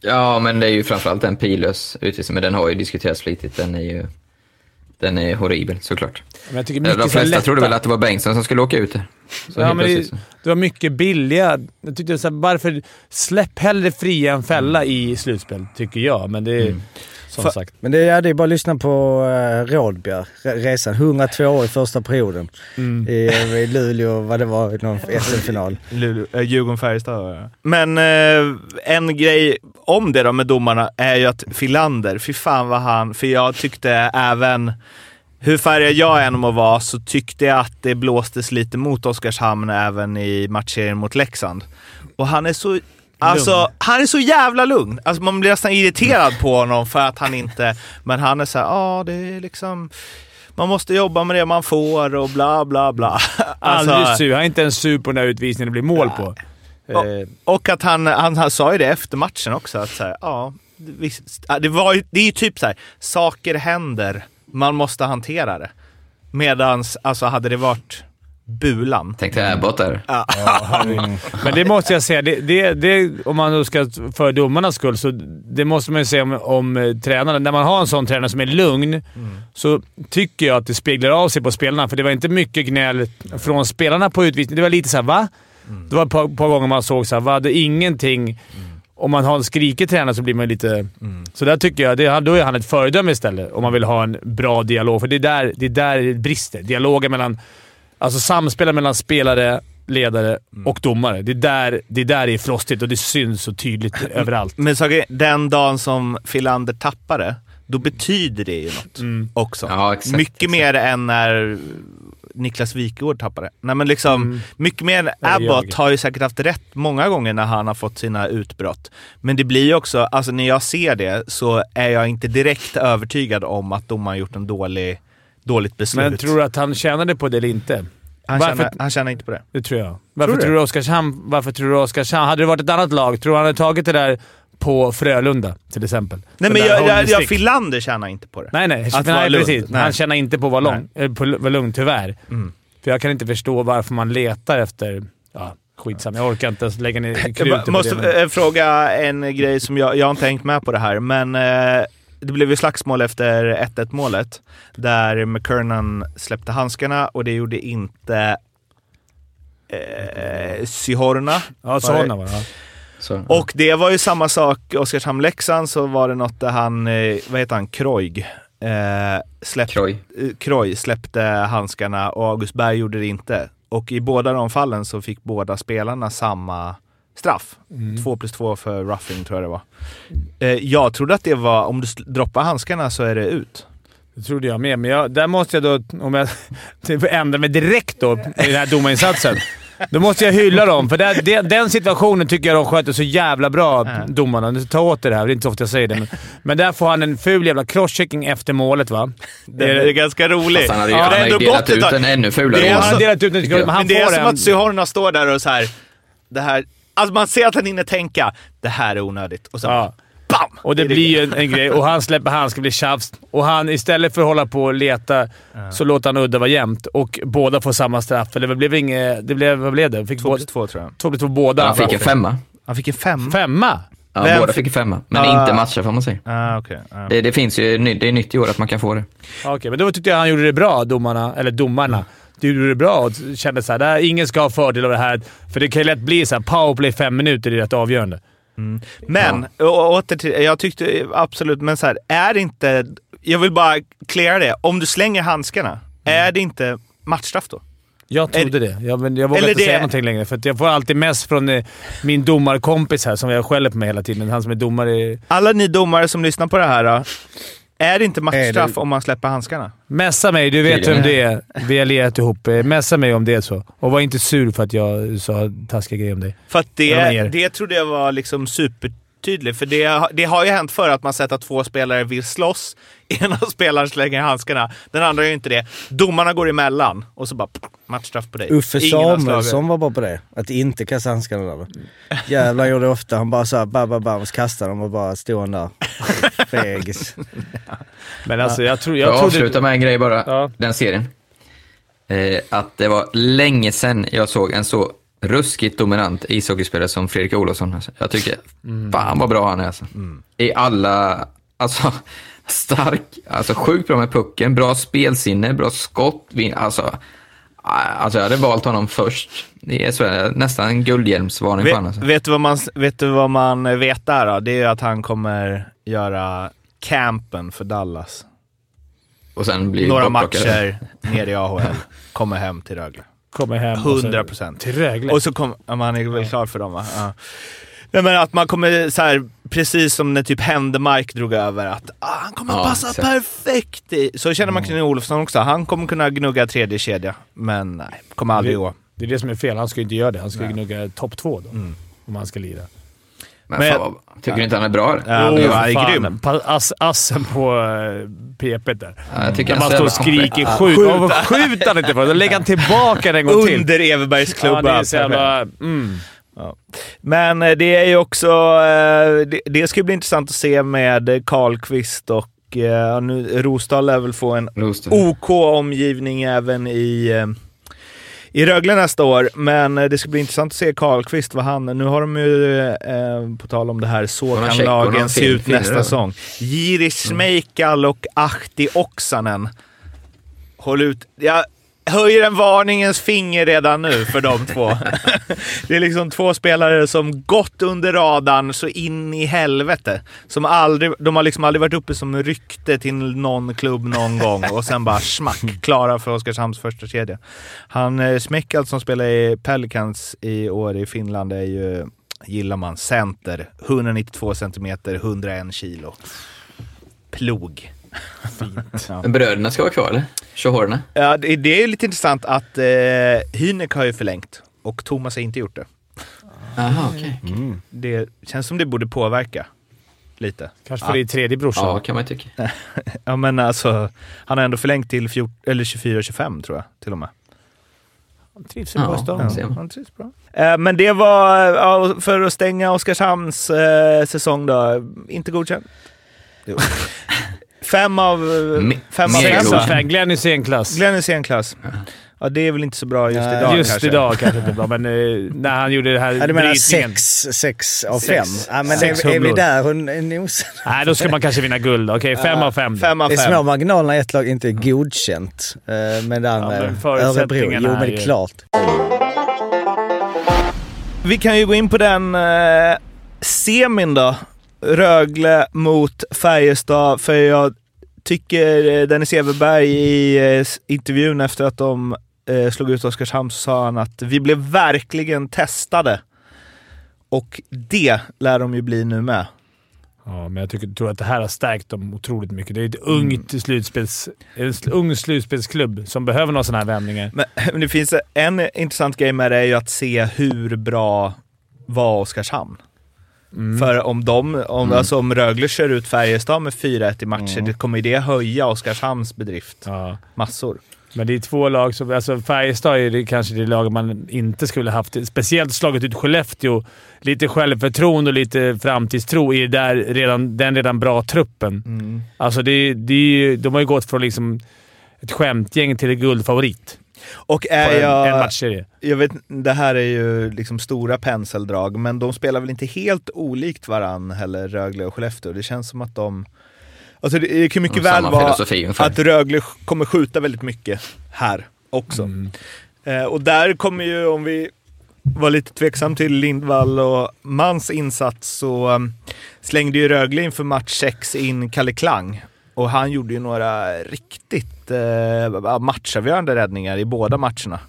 Ja, men det är ju framförallt en pilös utvisning, men den har ju diskuterats flitigt. Den är ju den är horribel såklart. Men jag tycker De mycket flesta lätta. trodde väl att det var Bengtsson som skulle åka ut där. Så Ja, men det, det var mycket billiga... Jag tyckte så här, varför... Släpp hellre fria än fälla i slutspel, tycker jag. Men det är som Fa- sagt... Men det, ja, det är bara att lyssna på uh, Rådbjer, re- resan. 102 år i första perioden. Mm. I, I Luleå, vad det var, någon SM-final. Äh, Djurgården-Färjestad. ja. Men eh, en grej om det då med domarna är ju att Filander, fy fan vad han... För jag tyckte även, hur färgad jag än må vara, så tyckte jag att det blåstes lite mot Oskarshamn även i matchserien mot Leksand. Och han är så... Alltså, han är så jävla lugn. Alltså man blir nästan irriterad på honom för att han inte... Men han är så här, ja det är liksom... Man måste jobba med det man får och bla bla bla. Alltså- Aldrig sur. Han är inte ens sur på den där utvisningen det blir mål på. Ja. Eh, Och att han, han, han sa ju det efter matchen också, att så här, ja, visst, det, var ju, det är ju typ så här, saker händer, man måste hantera det. Medans, alltså hade det varit Bulan. Tänkte Abbott där. Men det måste jag säga, det, det, det, om man då ska för domarnas skull, så det måste man ju säga om, om eh, tränaren. När man har en sån tränare som är lugn, så tycker jag att det speglar av sig på spelarna. För det var inte mycket gnäll från spelarna på utvisning. Det var lite såhär va? Det var ett par, par gånger man såg såhär va? Det är ingenting... Om man har en skrikig tränare så blir man lite... Så där tycker jag, det, då är han ett föredöme istället. Om man vill ha en bra dialog. För det är där det, är där det brister. Dialogen mellan... Alltså samspelet mellan spelare, ledare och domare. Det är, där, det är där det är frostigt och det syns så tydligt överallt. Men saker, den dagen som Filander tappade, då betyder det ju något Mm. också. Ja, exakt, mycket exakt. mer än när Niklas Wikegård tappade. Nej, men liksom, Mycket mer än Mm. Abbott har ju säkert haft rätt många gånger när han har fått sina utbrott. Men det blir ju också, alltså när jag ser det så är jag inte direkt övertygad om att domaren gjort en dålig, dåligt beslut. Men tror du att han tjänade på det eller inte? han, varför- tjänar, han tjänar inte på det. Det tror jag. Varför du tror, det? du Oskarshamn... Varför tror du Oskarshamn... Hade det varit ett annat lag, tror du han hade tagit det där på Frölunda till exempel? Nej Det men jag, jag, jag. Filander tjänar inte på det. Nej, nej. Att nej precis. Nej. Han tjänar inte på att vara, lång, eh, på lugn, tyvärr. Mm. För jag kan inte förstå varför man letar efter... Ja, skitsamma. Jag orkar inte ens lägga ner Jag krutet på måste det. men- eh, fråga en grej som jag, jag har inte hängt med på det här, men eh, det blev ju slagsmål efter 1-1 målet där McKernan släppte handskarna och det gjorde inte eh, Sihorna. Ja, så var det. Ja. Så, Och det var ju samma sak, Oskarshamn-Leksand så var det något där han, eh, vad heter han, Kroig, eh, släppte, Kroj. eh, Kroj släppte handskarna och August Berg gjorde det inte. Och i båda de fallen så fick båda spelarna samma straff. Två plus två för roughing tror jag det var. Eh, jag trodde att det var, om du droppar handskarna så är det ut. Det trodde jag med, men jag, där måste jag då, om jag typ ändrar mig direkt då i den här domarinsatsen, då måste jag hylla dem. För där, det, den situationen tycker jag de sköter så jävla bra, Ja. domarna. Nu Ta åt det här, det är inte så ofta jag säger det. Men, men där får han en ful jävla crosschecking efter målet va? Den är ganska rolig. Fast han hade ju Ja, han det är hade ju delat ut en ännu fulare Det är Han har delat ut en men han Men det är får som en... att Sihorna står där och så här, det här, alltså man ser att han hinner tänka, det här är onödigt. Och så Ja. BAM! Och det blir ju en, en grej. Och han släpper handskar, blir tjafs. Och han, istället för att hålla på och leta, så låter han udda vara jämnt. Och båda får samma straff. Eller det blev inget... Det blev, vad blev det? Fick Två båda, plus två tror jag. två plus två båda. Han fick en femma. Han fick en fem. Femma? Ja, Vem båda fick- fick femma, men Ah. inte matcher får man säga. Ah, okay. ah. Det, det finns ju, det är nytt i år att man kan få det. Okej, men då tyckte jag han gjorde det bra, domarna. Eller domarna. Du gjorde det bra och kände såhär, där, ingen ska ha fördel av det här. För det kan ju lätt bli såhär, powerplay fem minuter är rätt avgörande. Men, och, åter till, jag tyckte absolut, men så här, är det inte... Jag vill bara cleara det. Om du slänger handskarna, är det inte matchstraff då? Jag trodde det. Jag, men jag vågar inte det- säga någonting längre, för att jag får alltid mest från eh, min domarkompis här som jag skäller på mig hela tiden. Han som är domare. Alla ni domare som lyssnar på det här, då, är det inte matchstraff det- om man släpper handskarna? Messa mig, du vet vem det är. Vi har lirat ihop. Messa mig om det är så. Och var inte sur för att jag sa taskiga grejer om dig. För att det, det. det trodde jag var liksom supertydligt. För det, det har ju hänt förr att man sett att två spelare vill slåss. Ena spelaren slänger handskarna, den andra gör inte det. Domarna går emellan och så bara matchstraff på dig. Uffe Ingen. Samuelsson var bra på det. Att inte kasta handskarna där. Jävlar gjorde det ofta. Han bara såhär, bam, bam, bam, och så kastade de och bara stod han där. Fegis. Men alltså, jag, tror, Jag jag får trodde... avsluta med en grej bara, Ja. den serien. Eh, att det var länge sedan jag såg en så ruskigt dominant ishockeyspelare som Fredrik Olofsson. Alltså. Jag tycker, fan vad bra han är alltså. I alla, alltså stark, alltså sjukt bra med pucken, bra spelsinne, bra skott. Alltså, alltså jag hade valt honom först. Det är så, nästan en guldhjälmsvarning för honom. Vet, Alltså. vet, du vad man, vet du vad man vet där då? Det är att han kommer göra campen för Dallas. Och sen blir Några matcher nere i AHL. Kommer hem till Rögle. Kommer hem och så- 100 procent. Till Rögle. Och så kommer... Ja, man är väl klar för dem va? Ja. Nej, men att man kommer så här, precis som när typ Händemark drog över, att ah, han kommer Ja, passa exakt. perfekt i... Så känner man kring Olofsson också. Han kommer kunna gnugga tredje kedja men nej, kommer aldrig gå. Det är det som är fel. Han ska ju inte göra det. Han ska ju gnugga topp två då. Om han ska lira. Men, Men- fan, tycker du inte han är bra? eller? Ja, Jo, han är grym. Ass, assen på uh, PP där. Ja, jag tycker När man står så och skriker komplett. skjut. Varför skjuter han inte för? Då lägger han tillbaka den en gång till. Under Everbergs klubba. Ja, det är så jävla... Mm. Men eh, det är ju också, eh, det, det ska bli intressant att se med Karlqvist och eh, nu, Rosdahl lär väl få en Rosdahl. OK omgivning även i, i Rögle nästa år. Men det ska bli intressant att se Karlqvist, vad han, nu har de ju, eh, på tal om det här, så kan check- lagen se ut nästa säsong. Jiri Smejkal och Ahti Oksanen. Håll ut. Jag höjer en varningens finger redan nu för de två. det är liksom två spelare som gått under radarn så in i helvete. Som aldrig, de har liksom aldrig varit uppe som rykte till någon klubb någon gång och sen bara smack, klara för Oskarshamns första kedja. Han eh, Smekal som spelar i Pelicans i år i Finland är ju, gillar man, center. 192 centimeter, 101 kilo. Plog. Ja. Men bröderna ska vara kvar eller? Tjohorna? Ja, det, det är lite intressant att eh, Hynek har ju förlängt och Thomas har inte gjort det. Jaha, okej. Det känns som det borde påverka lite. Kanske för det är tredje brorsan. Ja, kan man tycka. Ja, men alltså, han har ändå förlängt till 14, eller 24-25 tror jag till och med. Han trivs i. Ja. man. han trivs bra. Eh, men det var, ja, för att stänga Oskarshamns eh, säsong då, inte godkänd. Fem av fem. Av Sex fem. av godkänd. fem. Glenn Hysén-klass. Glenn Hysén-klass. Ja, det är väl inte så bra just idag Just kanske. idag kanske inte bra, men eh, när han gjorde det här Ja, du menar sex, sex av Sex. fem? Ja, men Sex är, är vi där hon är nosar? Nej, då ska man kanske vinna guld. Okej, fem av fem. Fem av Det är fem. små marginaler ett lag inte är godkänt. Eh, Men det andra Ja, men är Örebro. Jo, men är det är klart. Vi kan ju gå in på den eh, semin då. Rögle mot Färjestad. För jag tycker eh, Dennis Everberg i eh, intervjun efter att de eh, slog ut Oskarshamn så sa han att vi blev verkligen testade. Och det lär de ju bli nu med. Ja, men jag tycker, tror att det här har stärkt dem otroligt mycket. Det är ett ungt slutspels, en ung slutspelsklubb som behöver några sådana här vändningar. Men, men det finns en intressant grej med det är ju att se hur bra var Oskarshamn. För om, de, om, alltså om Rögle kör ut Färjestad med 4-1 i matcher, det kommer det höja Oskarshamns bedrift Ja. massor. Men det är två lag som... Alltså Färjestad är det kanske det lag man inte skulle haft. Speciellt slagit ut Skellefteå. Lite självförtroende och lite framtidstro i där redan, den redan bra truppen. Alltså det, det, de har ju gått från liksom ett skämtgäng till en guldfavorit. Och är en, jag... en matchserie. Jag vet, det här är ju liksom stora penseldrag, men de spelar väl inte helt olikt varann heller, Rögle och Skellefteå. Det känns som att de... Alltså det, det kan mycket har väl vara att Rögle kommer skjuta väldigt mycket här också. Mm. Eh, och där kommer ju, om vi var lite tveksam till Lindvall och Mans insats, så um, slängde ju Rögle inför match 6 in Kalle Klang. Och han gjorde ju några riktigt eh, matchavgörande räddningar i båda matcherna.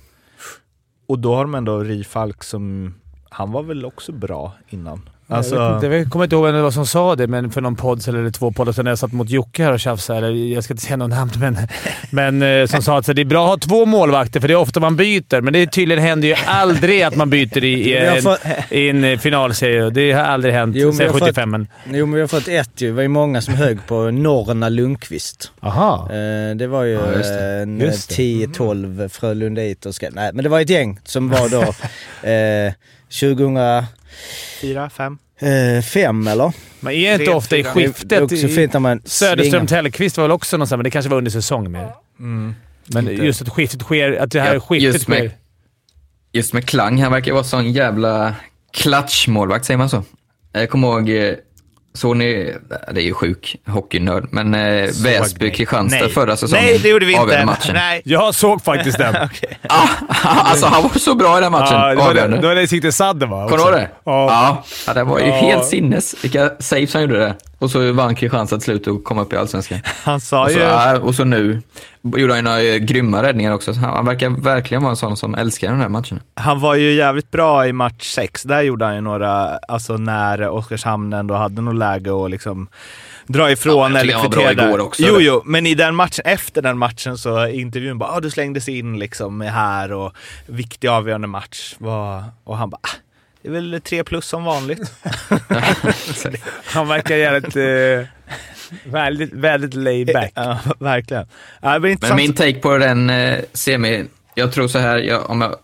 Och då har de ändå Rifalk som, han var väl också bra innan. Alltså, Jag, inte, jag kommer inte ihåg vem det var som sa det, men för någon podd eller två poddar sedan när jag satt mot Jocke här och tjafsade, eller jag ska inte säga något namn, men, men eh, som sa att det är bra att ha två målvakter för det är ofta man byter, men det tydligen händer ju aldrig att man byter i, i, en, i en eh, finalserie. Det har aldrig hänt Jo, sedan jag får- 75. Men, Jo, men vi har fått ett ju. Det var ju många som högg på Norrna Lundqvist. aha. Eh, det var ju Ja, just det. en Just det. 10-12 Frölunditerska. Nej, men det var ett gäng som var då eh, 2005 fyra, fem. eller? Men är inte Tre, ofta i fyra. Det är skiftet... också fint när man Söderström. Tellqvist var väl också någonstans, men det kanske var under säsong mer. Mm. Men Inte. just att skiftet sker, att det här Ja, skiftet just med- sker. Just med Klang, han verkar vara sån jävla klatschmålvakt, säger man så? Jag kommer ihåg, eh, såg ni, det är ju sjuk hockeynörd, men eh, Väsby-Kristianstad Nej. förra säsongen. Nej, det gjorde vi inte. matchen. Nej. Jag såg faktiskt den. Ah, alltså han var så bra i den matchen, Ja, det var det, det var det Sikte Sadden va? Kommer du ihåg det? Ja. Ja. ja, det var ju helt sinnes. Vilka saves han gjorde där. Och så vann Kristianstad till slut och kom upp i Allsvenskan. Han sa Och så, ju... ja, och så nu gjorde han ju några eh, grymma räddningar också. Så Han han verkar verkligen vara en sån som älskar den här matchen. Han var ju jävligt bra i match 6. Där gjorde han ju några, alltså när Oskarshamn ändå hade något läge att liksom dra ifrån Ja, eller tycker han var bra kvittera. igår också, Jo, eller? jo, men i den matchen, efter den matchen så intervjun bara ah, du slängdes in liksom här och viktig avgörande match. Och han bara ah, det är väl tre plus som vanligt. Han verkar jävligt... Eh, väldigt, väldigt laid back. ja, verkligen. Ja, Men min take på den eh, semi, jag tror så här, jag, om jag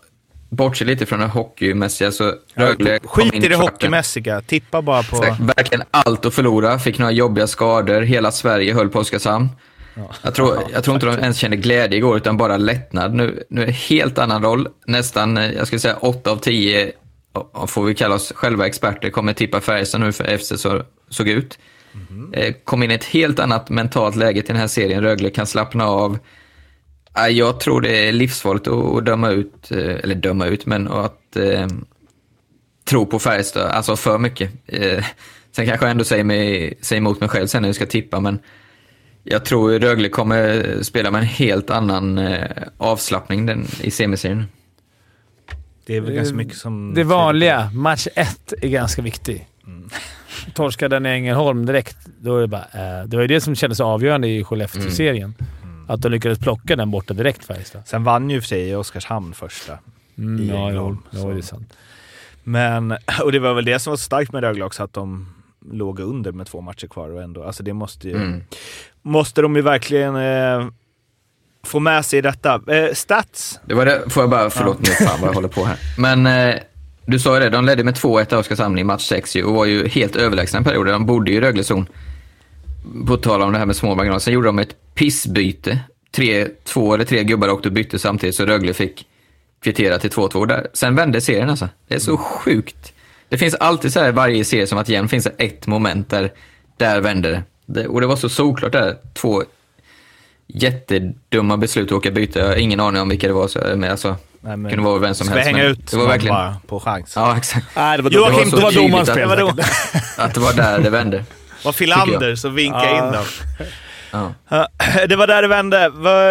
bortser lite från det hockeymässiga så Rögle kom Skit in i det hockeymässiga, tippa bara på... Exakt, Verkligen allt att förlora, fick några jobbiga skador, hela Sverige höll på Oskarshamn. Jag tror, jag tror inte de ens kände glädje igår, utan bara lättnad. Nu, nu är det helt annan roll. Nästan, eh, jag skulle säga 8 av 10, och får vi kalla oss själva experter, kommer tippa Färjestad nu för efter så såg ut. Eh, Kom in i ett helt annat mentalt läge till den här serien. Rögle kan slappna av. Ja, Jag tror det är livsfarligt att att döma ut, eh, eller döma ut, men att eh, tro på Färjestad, alltså för mycket. Eh, sen kanske jag ändå säger, mig, säger emot mig själv sen när jag ska tippa, men jag tror Rögle kommer spela med en helt annan eh, avslappning den, i semiserien. Det är väl ganska mycket som... Det vanliga, match ett, är ganska viktig. Mm. Torskar den i Ängelholm direkt, då är det bara... Eh, det var ju det som kändes avgörande i Skellefteå-serien. Mm. Att de lyckades plocka den borta direkt, Färjestad. Sen vann ju för sig Oskarshamn första. Mm, I ja, Ängelholm, jo, så. det är sant. Men, och det var väl det som var så starkt med Rögle också, att de låg under med två matcher kvar och ändå, alltså det måste ju, Mm. måste de ju verkligen eh, få med sig detta. Eh, stats, Det var det, får jag bara, förlåt nu fan vad jag håller på här. Men eh, du sa ju det, de ledde med 2-1 av Oskarshamn i match 6 ju, och var ju helt överlägsna en period. De bodde ju i Röglezon. På tal om det här med små marginaler. Sen gjorde de ett pissbyte. Tre, två eller tre gubbar åkte och bytte samtidigt så Rögle fick kvittera till 2-2 där. Sen vände serien alltså. Det är så sjukt. Det finns alltid så här i varje serie som att jämt finns det ett moment där, där vänder det. det. Och det var så solklart där. Två jättedumma beslut att åka byte. Jag har ingen aning om vilka det var. Så, men alltså, Nej, men- kunde vara vem som helst. hänga ut det var verkligen, bara på chans? Ja, exakt. Nej, det var Joakim, det det var var domarens tydligt fel. Det var säkert. Att det var där det vände. var Filander så vinka Ja. in dem. Ja. Det var där det vände.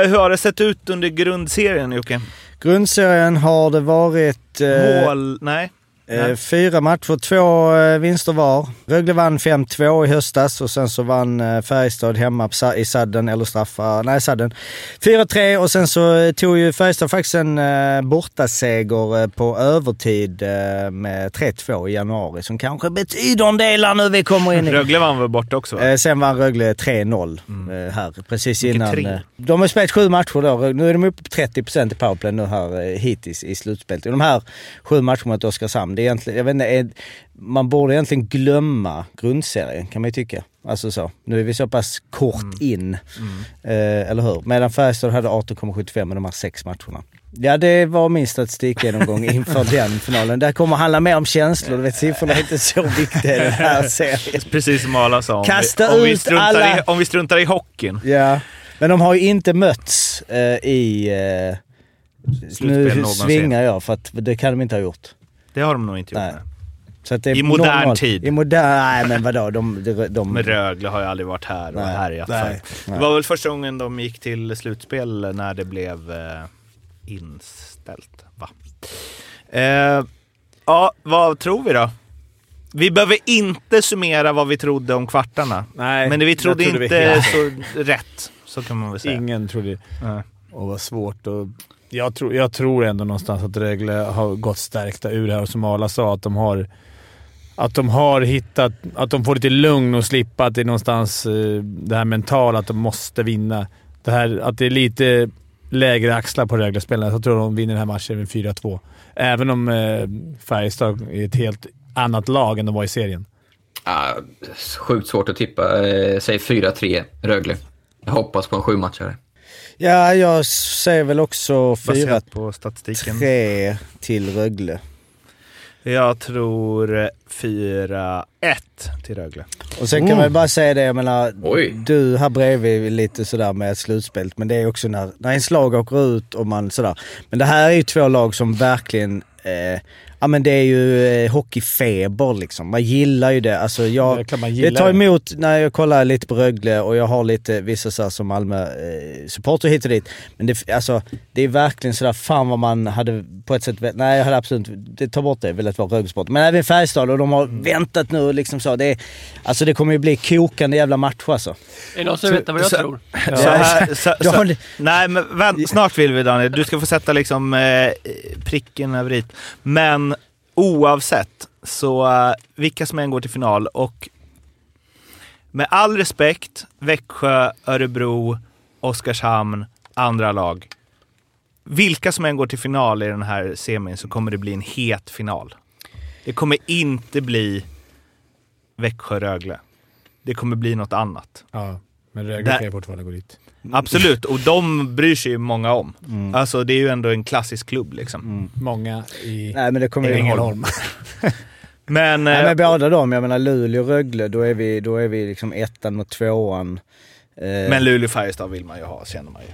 Hur har det sett ut under grundserien Jocke? Grundserien har det varit eh, Mål? Nej. Eh, fyra matcher, två eh, vinster var. Rögle vann 5-2 i höstas och sen så vann eh, Färjestad hemma i sadden, eller straffar, nej sadden. 4-3 och sen så tog ju Färjestad faktiskt en eh, bortaseger på övertid eh, med 3-2 i januari som kanske betyder en del här nu vi kommer in i. Rögle vann väl borta också? Va? Eh, sen vann Rögle 3-0 eh, här precis Vilket innan. tre. Eh, de har spelat sju matcher då. Nu är de uppe på 30% i powerplay nu här eh, hittills i slutspelet. Och de här sju matcherna mot Oskarshamn, det är egentligen, jag vet inte, man borde egentligen glömma grundserien kan man ju tycka. Alltså så. Nu är vi så pass kort in, eh, eller hur? Medan Färjestad hade 18,75 med de här sex matcherna. Ja, det var min statistikgenomgång inför den finalen. Det kommer handla mer om känslor. Du vet, siffrorna är inte så viktiga i den här serien. Precis som Arla sa. Om Kasta vi, om vi ut struntar alla- I, om vi struntar i hockeyn. Ja, men de har ju inte mötts eh, i... Eh, nu svingar jag för att det kan de inte ha gjort. Det har de nog inte gjort. Nej. nej. Så att det är I modern 0-0. tid. I modern... Nej men vadå, de... de, de Men Rögle har ju aldrig varit här och Nej. härjat Nej. Det var väl första gången de gick till slutspel när det blev eh, inställt, va? Eh, ja, vad tror vi då? Vi behöver inte summera vad vi trodde om kvartarna. Nej, Men det vi trodde trodde vi inte helt- så rätt. Så kan man väl säga. Ingen trodde Nej. och vad svårt. Och jag, tror, jag tror ändå någonstans att Rögle har gått stärkta ur det här och som Arla sa, att de har att de har hittat... Att de får lite lugn och slippa att det är någonstans eh, det här mentala, att de måste vinna. Det här, att det är lite lägre axlar på Rögle-spelarna. Jag tror de vinner den här matchen med 4-2. Även om eh, Färjestad är ett helt annat lag än de var i serien. Ah, sjukt svårt att tippa. Eh, Säg 4-3 Rögle. Jag hoppas på en sjumatchare. Ja, jag säger väl också Baserat på statistiken. 4-3 till Rögle. Jag tror eh, 4-1 till Rögle. Och sen kan man ju bara säga det, jag menar, Oj. du här bredvid är lite sådär med ett slutspel, men det är också när, när en slag åker ut och man sådär. Men det här är ju två lag som verkligen, eh, ja men det är ju eh, hockeyfeber liksom. Man gillar ju det. Alltså Det jag, man det gillar tar det. emot när jag kollar lite på Rögle och jag har lite vissa sådär som Malmö eh, supporter hit och dit. Men det, alltså, det är verkligen sådär, fan vad man hade på ett sätt, nej jag hade absolut, det tar bort det, velat vara Rögle-supporter. Men även Färjestad och de har väntat nu liksom så. Det, är, alltså det kommer ju bli kokande jävla match alltså. Är det någon som vet vad jag så- tror? Så här, så, har så, ni- nej men vänt, snart vill vi Daniel. Du ska få sätta liksom eh, pricken över i. Men oavsett, så eh, vilka som än går till final och med all respekt, Växjö, Örebro, Oskarshamn, andra lag. Vilka som än går till final i den här semin så kommer det bli en het final. Det kommer inte bli Växjö-Rögle. Det kommer bli något annat. Ja, men Rögle kan ju fortfarande gå dit. Absolut, och de bryr sig ju många om. Alltså det är ju ändå en klassisk klubb liksom. Många i Nej men det kommer ju... Ängelholm. Men, Nej eh, men båda de, jag menar Luleå och Rögle, då är vi, då är vi liksom ettan mot tvåan. Eh, men Luleå-Färjestad vill man ju ha, känner man ju.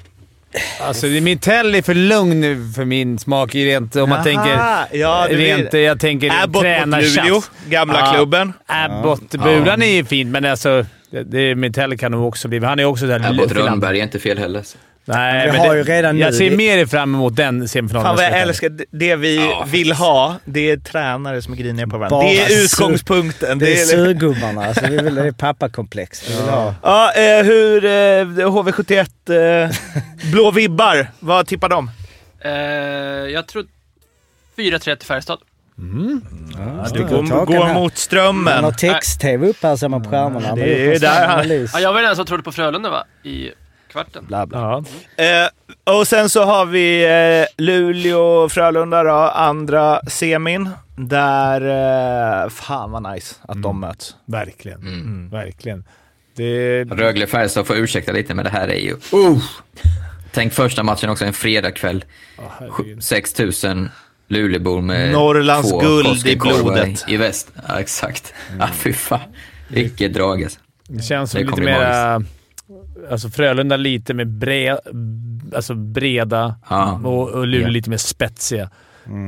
Alltså, det- Mitell är för lugn nu för min smak rent, om man Jaha, tänker... ja, rent, jag tänker Abbott mot. Luleå, gamla Ja. klubben. Abbott-bulan är ju fint, men alltså... Det, det, kan nog också bli... Han är också där... Abbott Rönnberg är inte fel heller. Nej, Vi men har det, ju redan Jag nu- ser mer fram emot den semifinalen. Fan vad jag ska älskar det- vi Ja, vill ha. Det är tränare som är griniga på varandra. Bara det är utgångspunkten. det är Det är, surgubbarna, alltså vi vill, det är pappakomplex. Vi vill ha. ja, eh, hur... Eh, HV71, eh, blå vibbar. Vad tippar de? Eh, jag tror 4-3 till Färjestad. Mm. Ja, du går, går mot strömmen. Han har text-tv uppe här ser man på mm. skärmarna. Det är, där han... Ja, jag var den som trodde på Frölunda va? I kvarten. Bla, bla. Mm. Eh, och sen så har vi eh, Luleå-Frölunda då, andra semin. Där... Eh, fan vad nice att mm. de möts. Verkligen. Mm. mm verkligen. Det... Rögle-Färjestad får ursäkta lite, men det här är ju... Uh! Tänk första matchen också, en fredagkväll. Oh, 6000 Luleåbor med Norrlands två guld i blodet. I, i väst. Ja, exakt. Ja, fy fan. Vilket drag alltså. Det känns som Det lite mera... Alltså Frölunda lite mer bre, alltså breda Ja. och, och Luleå Ja. lite mer spetsiga.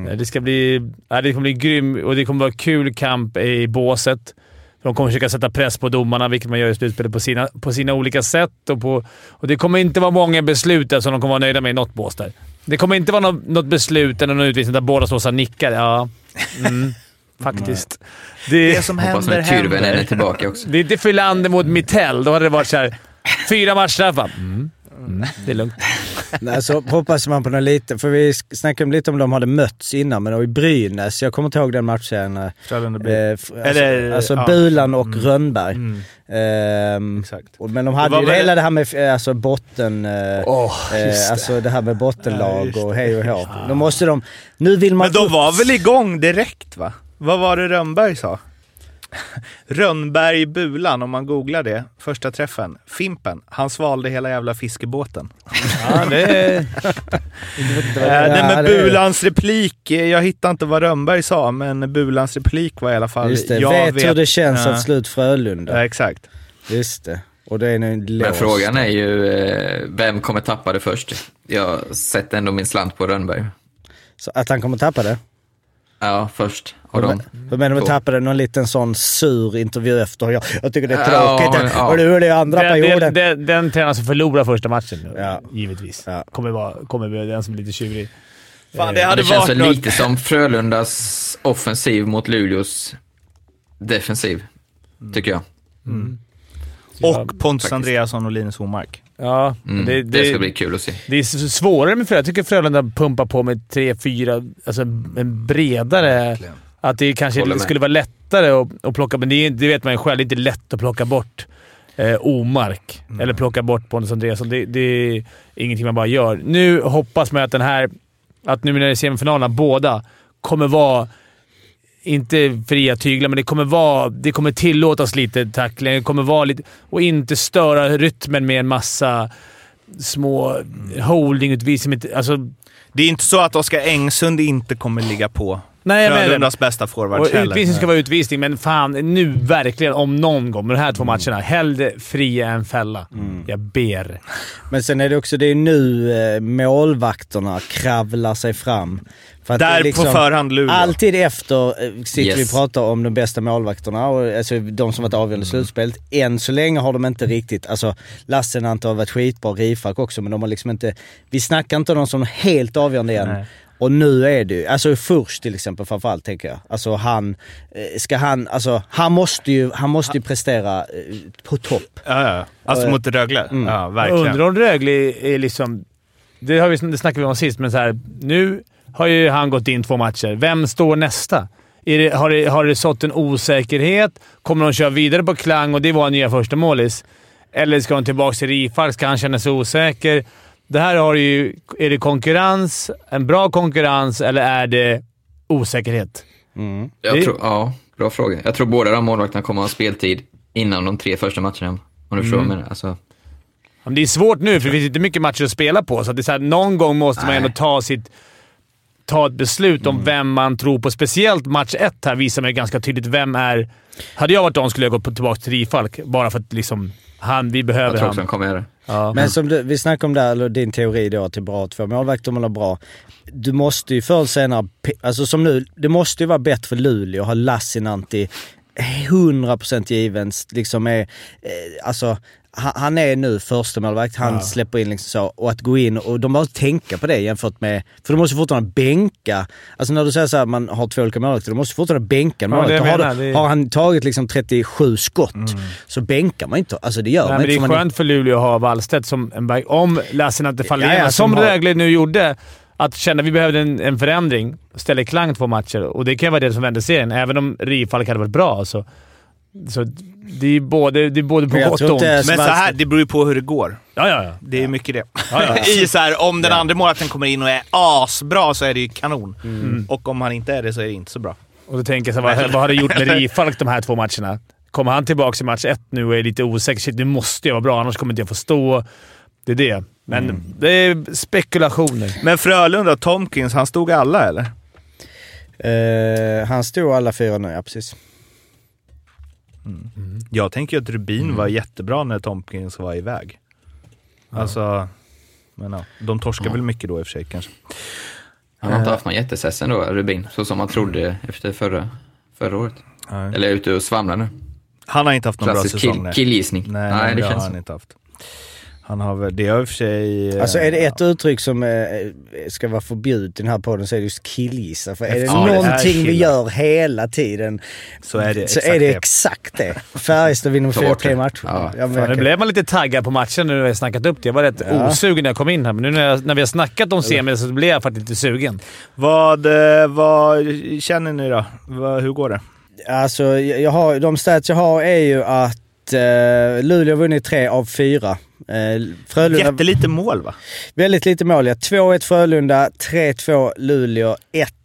Eh, Det ska bli... Ja, det kommer bli grym och det kommer vara kul kamp i båset. De kommer försöka sätta press på domarna, vilket man gör i slutspelet, på sina, på sina olika sätt. Och, på, och Det kommer inte vara många beslut där som de kommer vara nöjda med i något bås där. Det kommer inte vara något, något beslut eller någon utvisning där båda står och nickar. Ja, mm, faktiskt. Det, Det som Hoppas händer nu Tyrväinen är händer. tillbaka också. det är inte Fylander mot Mittell. Då hade det varit så här, fyra matchstraffar. Mm. Mm. Det är lugnt. Nej, så hoppas man på något lite, för vi snackade lite om de hade mötts innan, men då i Brynäs, jag kommer inte ihåg den matchen. eh. Eh, alltså, Eller, alltså ja. Bulan och Mm. Rönnberg. Mm, Ehm, exakt. och, men de hade ju väl- hela det här med eh, alltså, botten... Eh, Åh, eh, alltså det här med Ja, bottenlag just och hej och hå. Då måste de... Nu vill man... Men de var väl igång direkt va? Vad var det Rönnberg sa? Rönnberg-Bulan, om man googlar det, första träffen. Fimpen, han svalde hela jävla fiskebåten. Ja, det är... Eh, nej, men det är- Bulans replik, eh, jag hittar inte vad Rönnberg sa, men Bulans replik var i alla fall... Just det, jag vet, hur det känns Ja. att slå ut Frölunda. Ja, exakt. Just det. Och det är nu Men frågan är ju, eh, vem kommer tappa det först? Jag sätter ändå min slant på Rönnberg. Så att han kommer tappa det? Ja, först. Och de, men- Hur menar du med två. tappa det? Någon liten sån sur intervju efter. Jag, jag tycker det är Ja, tråkigt. ja. Och du är det andra Den, perioden. den, den, den tränaren som förlorar första matchen, Ja. givetvis. Ja. Kommer, vara, kommer bli den som är lite tjurig. Fan, det hade det känns varit väl lite som Frölundas offensiv mot Luleås defensiv, tycker jag. Och Pontus Faktiskt. Andreasson och Linus Omark. Ja, Mm, det, det, det, ska bli kul att se. det är svårare med Frölunda. Jag tycker Frölunda pumpar på med tre, fyra, alltså en bredare... Att det kanske skulle vara lättare att, att plocka, men det, är, det vet man ju själv. Det är inte lätt att plocka bort eh, Omark. Eller plocka bort Pontus Andreasson. Det, det är ingenting man bara gör. Nu hoppas man att den här... Att nu när det är semifinalerna, båda kommer vara inte fria tyglar, men det kommer, vara, det kommer tillåtas lite tackling. Det kommer vara lite... Och inte störa rytmen med en massa små holdingutvisningar. Alltså, Det är inte så att Oskar Engsund inte kommer ligga på nej, Frölundas bästa forward och utvisning ska vara utvisning, men fan nu verkligen om någon gång med de här två matcherna. Hellre fria än fälla. Jag ber. Men sen är det också, det är nu eh, målvakterna kravlar sig fram. För Där liksom- på förhand Luleå. Alltid efter eh, sitter Yes. vi och pratar om de bästa målvakterna, och, alltså de som varit avgörande i slutspelet. Än så länge har de inte riktigt, alltså Lassinantti har varit skitbra, Rifalk också, men de har liksom inte, vi snackar inte om dem som helt avgörande än. Nej. Och nu är det ju, alltså först till exempel framförallt tänker jag. Alltså han, eh, ska han, alltså han måste ju, han måste ju prestera eh, på topp. Ja, ja. Alltså Eh, mot Rögle. Ja, verkligen. Undrar om Rögle är liksom... Det, har vi, det snackade vi om sist, men så här, nu har ju han gått in två matcher. Vem står nästa? Är det, har, det, har det sått en osäkerhet? Kommer de köra vidare på Klang och det var nya första målis? Eller ska de tillbaka till Rifalk? Ska han känna sig osäker? Det här har ju... Är det konkurrens? En bra konkurrens eller är det osäkerhet? Jag Det- tror, ja, bra fråga. Jag tror båda de målvakterna kommer att ha speltid innan de tre första matcherna. Om du förstår jag menar. Alltså, Det är svårt nu, för det finns inte mycket matcher att spela på. Så att det är så här, någon gång måste man ändå ta sitt ta ett beslut om vem man tror på. Speciellt match ett här visar mig ganska tydligt vem är... Hade jag varit dem skulle jag på- tillbaka till Rifalk, bara för att liksom... Han, vi jag behöver tror också han. kommer göra det. Ja. Men som du, vi snackade om där, eller din teori då, att det är bra att två målvakter man har bra. Du måste ju förr eller senare, alltså som nu, det måste ju vara bättre för Luleå att ha Lassinantti 100% given, liksom är, eh, alltså han, är nu första målvakt han släpper in liksom så, och att gå in och de måste tänka på det jämfört med, för de måste fortfarande bänka, alltså när du säger så här, man har två olika målvakter, du måste fortfarande bänka en Ja, det målvakt. har, det- har han tagit liksom 37 skott så bänkar man inte, alltså det gör Nej, man men det inte. är för man skönt för Luleå att ha Wallstedt som en back. Om Lassinantti faller Ja, ja, som som har- Rögle nu gjorde, att känna att vi behövde en, en förändring. Ställer Klang två matcher och det kan vara det som vände serien. Även om Rifalk hade varit bra så... Så det är både, det är både på gott och ont. Men så här, det beror ju på hur det går. Ja, ja, ja. Det är mycket det. ja. I så här, om den andra målvakten kommer in och är asbra så är det ju kanon. Och om han inte är det så är det inte så bra. Och då tänker jag så här, vad, vad har det gjort med Rifalk de här två matcherna? Kommer han tillbaka i match ett nu och är lite osäker? Shit, nu måste jag vara bra, annars kommer inte jag få stå. Det är det. Men det är spekulationer. Men Frölunda, Tomkins, han stod alla eller? Eh, han stod alla fyra nu, ja precis. Jag tänker att Rubin var jättebra när Tomkins var iväg. Alltså, men ja, de torskar väl mycket då i och för sig kanske. Han har inte haft någon jättesess ändå, Rubin, så som man trodde efter förra, förra året. Nej. Eller ute och svamlar nu. Han har inte haft någon bra Klassisk säsong. kill, nej. killgissning. Nej, Nej, nej, det det har han inte haft. Han har väl, det har i och för sig... eh, Alltså är det ett uttryck som eh, ska vara förbjudet i den här podden så är det just killgissa. För är det Ja, det någonting vi killar. gör hela tiden Så är det så exakt är det det. exakt det. Färjestad vinner med Ta fyra bort tre det. matcher. Ja. Ja, men Fan, nu blev man lite taggad på matchen nu när vi har snackat upp det. Jag var rätt Ja. osugen när jag kom in här, men nu när, jag, när vi har snackat om semi så blev jag faktiskt lite sugen. Vad, eh, vad känner ni då? Vad, hur går det? Alltså jag har, de stats jag har är ju att eh, Luleå har vunnit tre av fyra Eh, Frölunda... Jättelite mål va? Väldigt lite mål ja. 2-1 Frölunda, 3-2 Luleå,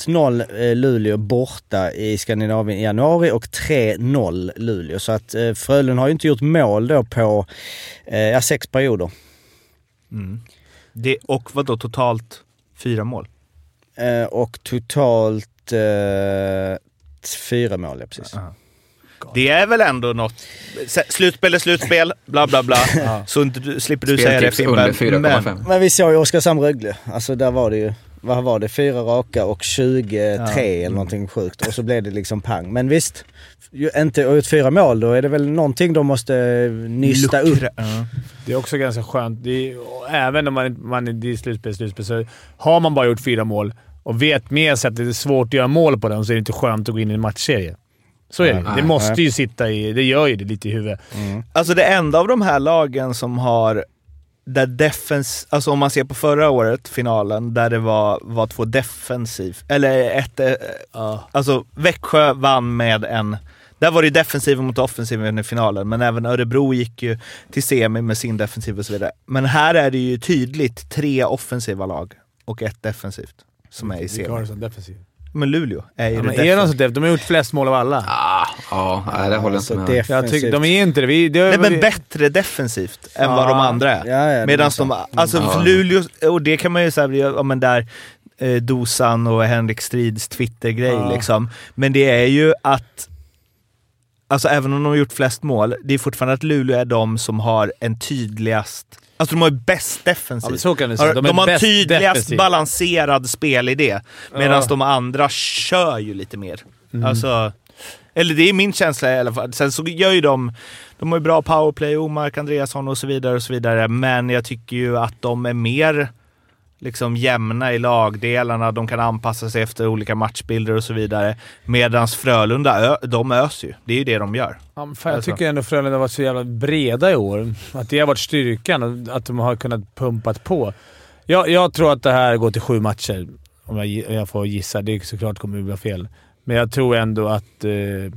1-0 eh, Luleå borta i Skandinavien i januari och 3-0 Luleå. Så att eh, Frölunda har ju inte gjort mål då på eh, ja, sex perioder. Det, och vad då totalt fyra mål? Eh, och totalt eh, fyra mål, ja precis. Det är väl ändå något. Slutspel är slutspel, bla bla bla. Så inte, du- slipper du säga det Fimpen. Men 4,5. Men vi såg ju Oskarshamn-Rögle. Alltså där var det ju, vad var det, fyra raka och 23 eller någonting sjukt. Och så blev det liksom pang. Men visst, ju inte och gjort fyra mål då är det väl någonting de måste nysta upp. luckra- ja. Det är också ganska skönt. Det är, även om man, man är i slutspel, slutspel, så har man bara gjort fyra mål och vet med sig att det är svårt att göra mål på dem så är det inte skönt att gå in i en matchserie. Så är det. Nej, Det måste ju sitta i... Det gör ju det lite i huvudet. Alltså det enda av de här lagen som har där defens, alltså om man ser på förra året, finalen, där det var, var två defensiv, eller ett, eh, alltså Växjö vann med en, där var det defensiven mot offensiven i finalen, men även Örebro gick ju till semi med sin defensiv och så vidare. Men här är det ju tydligt tre offensiva lag och ett defensivt som är i Vilka Men Luleå är ju Ja, det men är de så def- De har gjort flest mål av alla. Ah, ja, nej, det håller jag Alltså, inte med. Jag defensivt. tycker, de är inte det. Vi, det Nej men bättre defensivt än vad de andra är. Ja, ja, Medan de, alltså Ja. för Luleå, och det kan man ju säga, ja men där eh, Dosan och Henrik Strids Twitter-grej Ja. liksom. Men det är ju att, alltså även om de har gjort flest mål, det är fortfarande att Luleå är de som har en tydligast, alltså de har ju bäst defensiv. Ja, så kan du säga. De, De har tydligast defensiv. balanserad spelidé, medan Ja. de andra kör ju lite mer. Alltså, eller det är min känsla i alla fall. Sen så gör ju de, de har ju bra powerplay, Omark Andreasson och så vidare och så vidare. Men jag tycker ju att de är mer liksom jämna i lagdelarna. De kan anpassa sig efter olika matchbilder och så vidare. Medan Frölunda, de öser ju. Det är ju det de gör. Ja, fan, jag Alltså. tycker ändå Frölunda har varit så jävla breda i år. Att det har varit styrkan att de har kunnat pumpat på. Jag, jag tror att det här går till sju matcher, om jag, jag får gissa. Det är såklart kommer att bli fel. Men jag tror ändå att eh,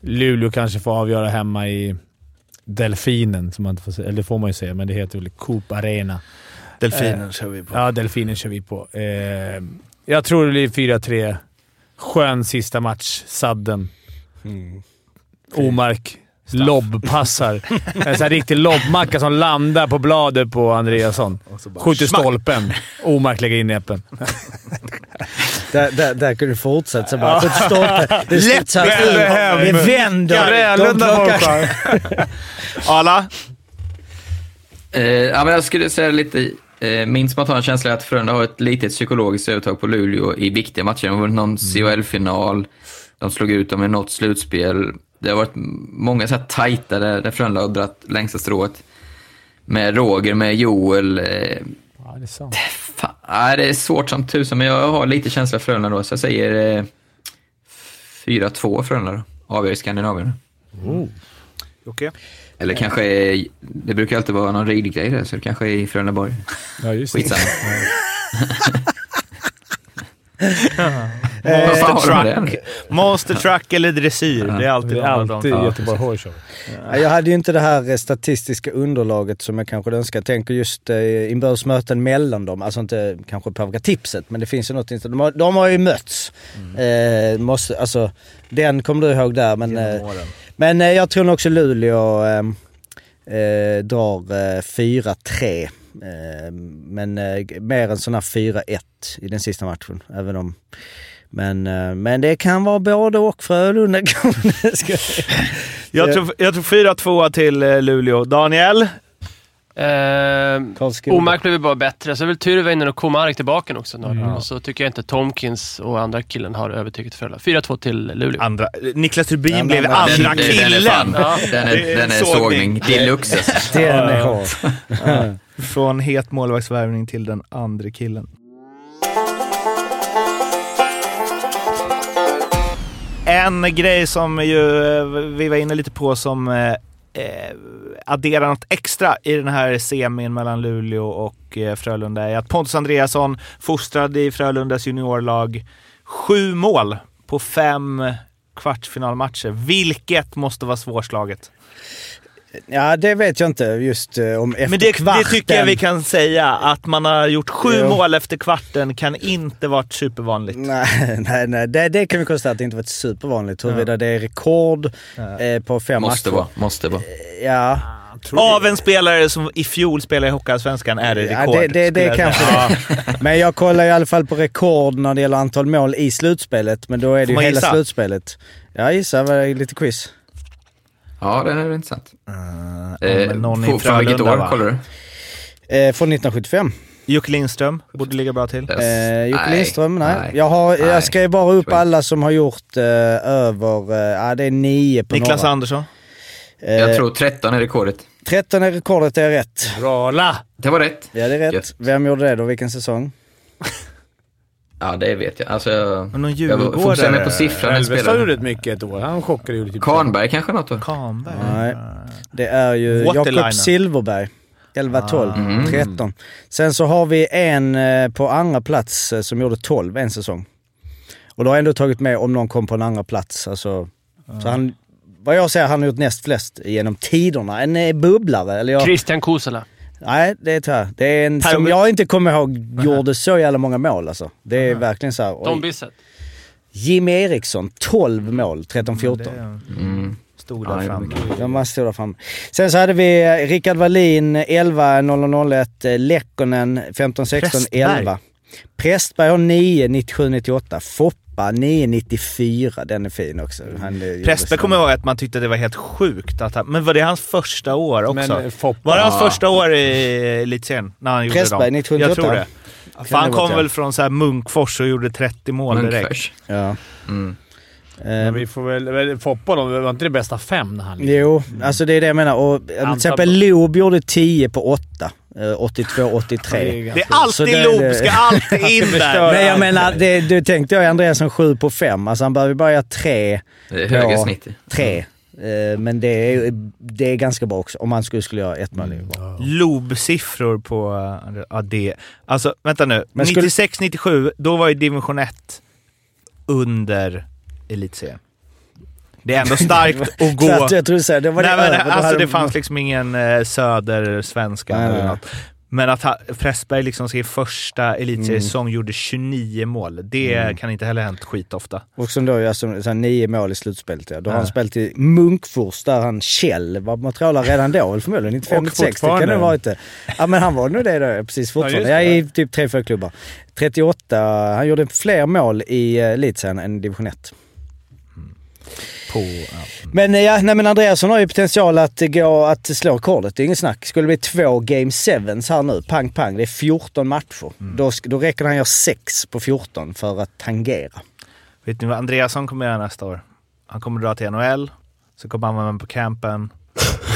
Luleå kanske får avgöra hemma i Delfinen, som man inte får säga. Eller det får man ju säga, men det heter väl Coop Arena. Delfinen kör vi på. Ja, Delfinen kör vi på. Eh, jag tror det blir 4-3. Skön sista match. Sadden. Omark. Lobbpassar. En sån här riktig lobbmacka som landar på bladet på Andreasson. Skjuter stolpen. Omark lägger in näpen. Där, där, där kunde du fortsätta. Så bara, skjut stolpe. Det studsar hem. Det vänder. De Frölunda plockar- folkar. Arla? Eh, ja, men jag skulle säga lite, eh, min spontana känsla är att Frölunda har ett litet psykologiskt övertag på Luleå i viktiga matcher. De har vunnit någon CHL-final, de slog ut dem i något slutspel. Det har varit många så här tajta där, där Frölunda har dragit längsta strået. Med Roger, med Joel. Eh, Ja, det är sant. fan, det är svårt som tusan, men jag har lite känsla för Frölunda då, så jag säger eh, 4-2 Frölunda då. Avgör i Skandinavien. Okej. Eller kanske, är- det brukar alltid vara någon riglig grej där, så det kanske är i Frölundaborg. Ja, just det. Skitsamma. Med truck. det? Monster truck eller dressyr. Det är alltid Det är alltid. Göteborg Horse Show. Ja, Jag hade ju inte det här eh, statistiska underlaget som jag kanske önskar. Jag tänker just eh, inbördes möten mellan dem. Alltså inte kanske påverka tipset, men det finns ju något. De har, de har ju mötts. Eh, måste, alltså, den kommer du ihåg där, men, eh, men eh, jag tror nog också Luleå eh, eh, drar eh, 4-3. Eh, men eh, mer än sån här 4-1 i den sista matchen. Även om men, eh, men det kan vara både och Frölunda. Jag tror, jag tror 4-2 till eh, Luleå. Daniel? Eh. Omark blev ju bara bättre, så är väl Tyrväinen och Komarek tillbaka nu också. Mm. Och så tycker jag inte Tomkins och andra killen har övertyget Frölunda. 4-2 till Luleå. Andra, Niklas Rubin Den blev andra- andra Den, den, den är killen. fan, Ja. den är, Det är den är sågning. Deluxe. Den är hård. Från het målvaktsvärvning till den andra killen. En grej som ju eh, vi var inne lite på som eh, addera något extra i den här semin mellan Luleå och eh, Frölunda är att Pontus Andreasson, fostrad i Frölundas juniorlag, sju mål på fem kvartsfinalmatcher. Vilket måste vara svårslaget. Ja, det vet jag inte just eh, om efter Men det, kvarten. det tycker jag vi kan säga. Att man har gjort sju Jo. mål efter kvarten kan inte varit supervanligt. Nej, nej, nej. Det, det kan vi konstatera att det inte varit supervanligt. Huruvida det är rekord eh, på fem Måste matcher. vara, måste vara. Ja, Av en spelare som i fjol spelade i Hockeyallsvenskan är det Ja, rekord. det, det, det skulle är kanske det. Men jag kollar i alla fall på rekord när det gäller antal mål i slutspelet. Men då är det Får ju hela gissa? slutspelet. Ja, gissa. Det lite quiz. Ja, det är intressant. Någon i på- från vilket år va? kollar du? Eh, från 1975. Jocke Lindström borde ligga bra till. Eh, Jocke Nej, Lindström, nej. nej. Jag, har, jag Nej. skrev bara upp jag alla som har gjort eh, över, eh, ja det är nio på Niklas några. Andersson. Eh, Jag tror 13 är rekordet. 13 är rekordet, det är rätt. Rala! Det var rätt. Ja, det är rätt. Gött. Vem gjorde det då? Vilken säsong? Ja, det vet jag. Alltså, jag, Men någon jag fokuserar mer på siffran än Elvestad gjorde spelaren. rätt mycket ett år. Han chockade ju typ... Kahnberg kanske något år? Kahnberg. Nej. Det är ju. Jakob Silverberg. 11, 12, Mm. 13. Sen så har vi en eh, på andra plats eh, som gjorde 12 en säsong. Och då har jag ändå tagit med om någon kom på en andra plats. Alltså, Så han, vad jag säger, han har gjort näst flest genom tiderna. En eh, bubblare. Eller jag, Christian Kosela. Nej, det är tyvärr. Det är en Per- som jag inte kommer ihåg gjorde så jävla många mål alltså. Det är verkligen så här. oj. Tom Bissett. Jimmy Eriksson, 12 mål, 13-14. Mm. Stod där framme. De var stora fram. Sen så hade vi eh, Rickard Wallin 11 0001, eh, Lekkonen 15 16 Prästberg. 11. Prästberg har 9 97 98. Foppa 9 94. Den är fin också. Han, eh, gjorde kommer jag ihåg att man tyckte det var helt sjukt. Att han, men var det hans första år också? Men eh, Foppa... var det hans Ja. första år i elitserien? När han gjorde Prästberg, dem? 97, Jag tror det. Kan För han kom väl från så här Munkfors och gjorde 30 mål direkt. Munkfors. Ja. Mm. Men Eh, vi får väl... väl Foppa då, var inte det bästa fem när han... Jo, alltså det är det jag menar. Och, eh, till exempel Loob gjorde 10 på 8. Eh, 82, 83. Det är alltid det- ska alltid in där. Men jag menar, det, du tänkte jag Andreasson 7 på 5. Alltså han behöver bara göra 3 Det är högre Ja. snitt. Tre. Eh, Men det är, det är ganska bra också. Om han skulle, skulle göra ett mål. det bra. Lob-siffror på uh, ja, det. Alltså, vänta nu. Skulle- 96-97, då var ju division 1 under elitserien. Det är ändå starkt att gå... att jag tror så här, det var Nej, det men, över. Alltså, det fanns liksom ingen eh, södersvenska Nej, eller något. Men att ha, Pressberg liksom sin första elitseriesäsong Mm. gjorde 29 mål, det kan inte heller hänt skitofta. Och som då, alltså, så nio mål i slutspelet. Ja. Då har Ja. han spelat i Munkfors där han Kjell var materialare redan då, förmodligen 95, Och 96. Det kan det ha varit det. Ja men han var nog det då, precis fortfarande. Ja, det. i typ 3-4 klubbar. 38, han gjorde fler mål i eh, elitserien än division 1. På, ja. Men eh, ja, nej men Andreasson har ju potential att gå, att slå rekordet. Det är inget snack. Skulle det bli två game sevens här nu, pang pang, det är 14 matcher. Då, sk- då räcker det han gör 6 på 14 för att tangera. Vet ni vad Andreasson kommer göra nästa år? Han kommer dra till NHL, så kommer han vara med på campen,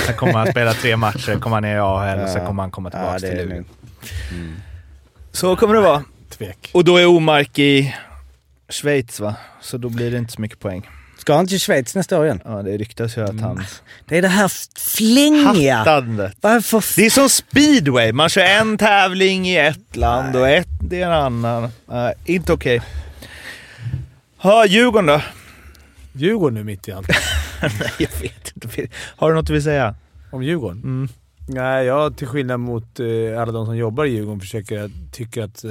sen kommer han spela tre matcher, kommer han ner i AHL och sen kommer han komma tillbaka Ja, till Luleå. nog- Så kommer det vara. Tvek. Och då är Omark i Schweiz va? Så då blir det inte så mycket poäng. Ska han till Schweiz nästa år igen? Ja, det ryktas ju att han... Det är det här flängiga. Hattandet. Varför? Det är som speedway, man kör en tävling i ett land och ett i en annan. Nej, inte okej. Ja, Djurgården då? Djurgården nu mitt i allt. Nej, jag vet inte. Har du något du vill säga? Om Djurgården? Mm. Nej, jag till skillnad mot eh, alla de som jobbar i Djurgården försöker tycka att eh,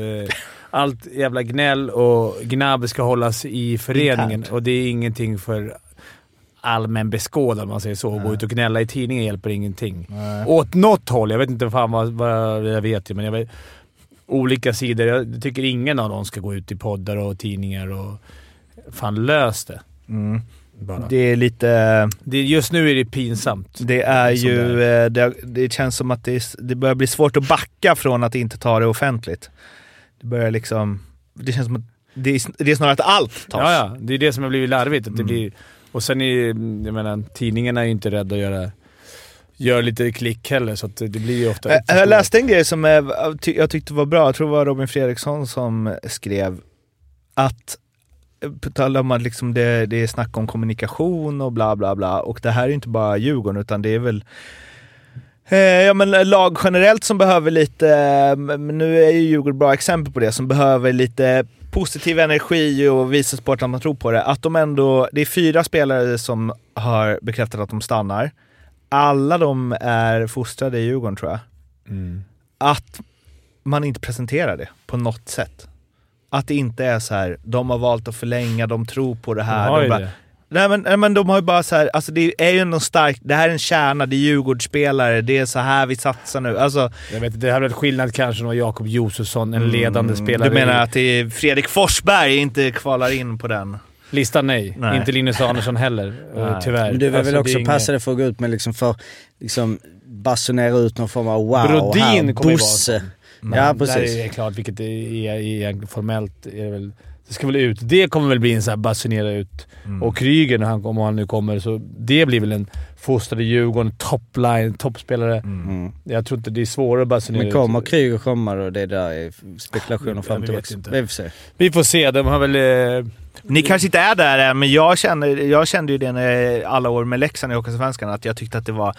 allt jävla gnäll och gnabb ska hållas i föreningen Internt. och det är ingenting för allmän beskådan om man säger så. Att gå ut och gnälla i tidningen hjälper ingenting. Åt något håll. Jag vet inte fan vad, vad jag vet men jag vet, olika sidor. Jag tycker ingen av dem ska gå ut i poddar och tidningar och fan lös det. Mm. Bara. Det, Det är lite... just nu är det pinsamt. Det är Som ju... det eh, Det, det känns som att det, det börjar bli svårt att backa från att inte ta det offentligt. Det börjar liksom... Det känns som att det är, det är snarare att allt tas. Ja, ja. Det är det som har blivit larvigt. Att det Mm. blir, och sen är jag menar, tidningarna är ju inte rädda att göra, göra lite klick heller, så att det blir ju ofta... Eh, Jag läste en grej som eh, jag tyckte var bra, jag tror det var Robin Fredriksson som skrev att på tal om att liksom det, det är snack om kommunikation och bla bla bla och det här är ju inte bara Djurgården utan det är väl eh, Ja men lag generellt som behöver lite, eh, nu är ju Djurgården bra exempel på det, som behöver lite positiv energi och visa sporten att man tror på det. Att de ändå, det är fyra spelare som har bekräftat att de stannar. alla de är fostrade i Djurgården tror jag. Mm. Att man inte presenterar det på något sätt. Att det inte är så här, de har valt att förlänga, de tror på det De här. har de ju bara, det. Nej men, nej men de har ju bara så här, alltså det är ju ändå starkt, det här är en kärna, det är Djurgårdsspelare, det är så här vi satsar nu. Alltså, Jag vet det hade varit skillnad kanske om Jakob Josefsson, en ledande spelare. Mm. du menar att det är Fredrik Forsberg inte kvalar in på den? Listan nej. Nej. Inte Linus Andersson heller, Nej. eh, tyvärr. Men du vill Alltså, väl också inget- passa dig för att gå ut med liksom för, liksom basunera ut någon form av wow Brodin här, Bosse. Sån. Ja, Där precis. är det klart, vilket är, är, är formellt är det väl... Det ska väl ut. Det kommer väl bli en sån här basunera ut. Mm. Och Kryger, när han, om han nu kommer, så det blir väl en fostrad i Djurgården, topline, toppspelare. Mm. Jag tror inte det är svårare att basunera Men kommer ut. Kryger komma då? Det där är spekulationer fram vi till också. inte. Vi får se. Vi får se. De har väl... Eh, Ni kanske inte är där än, men jag kände, jag kände ju det när alla år med Leksand i Hockeyallsvenskan, att jag tyckte att det var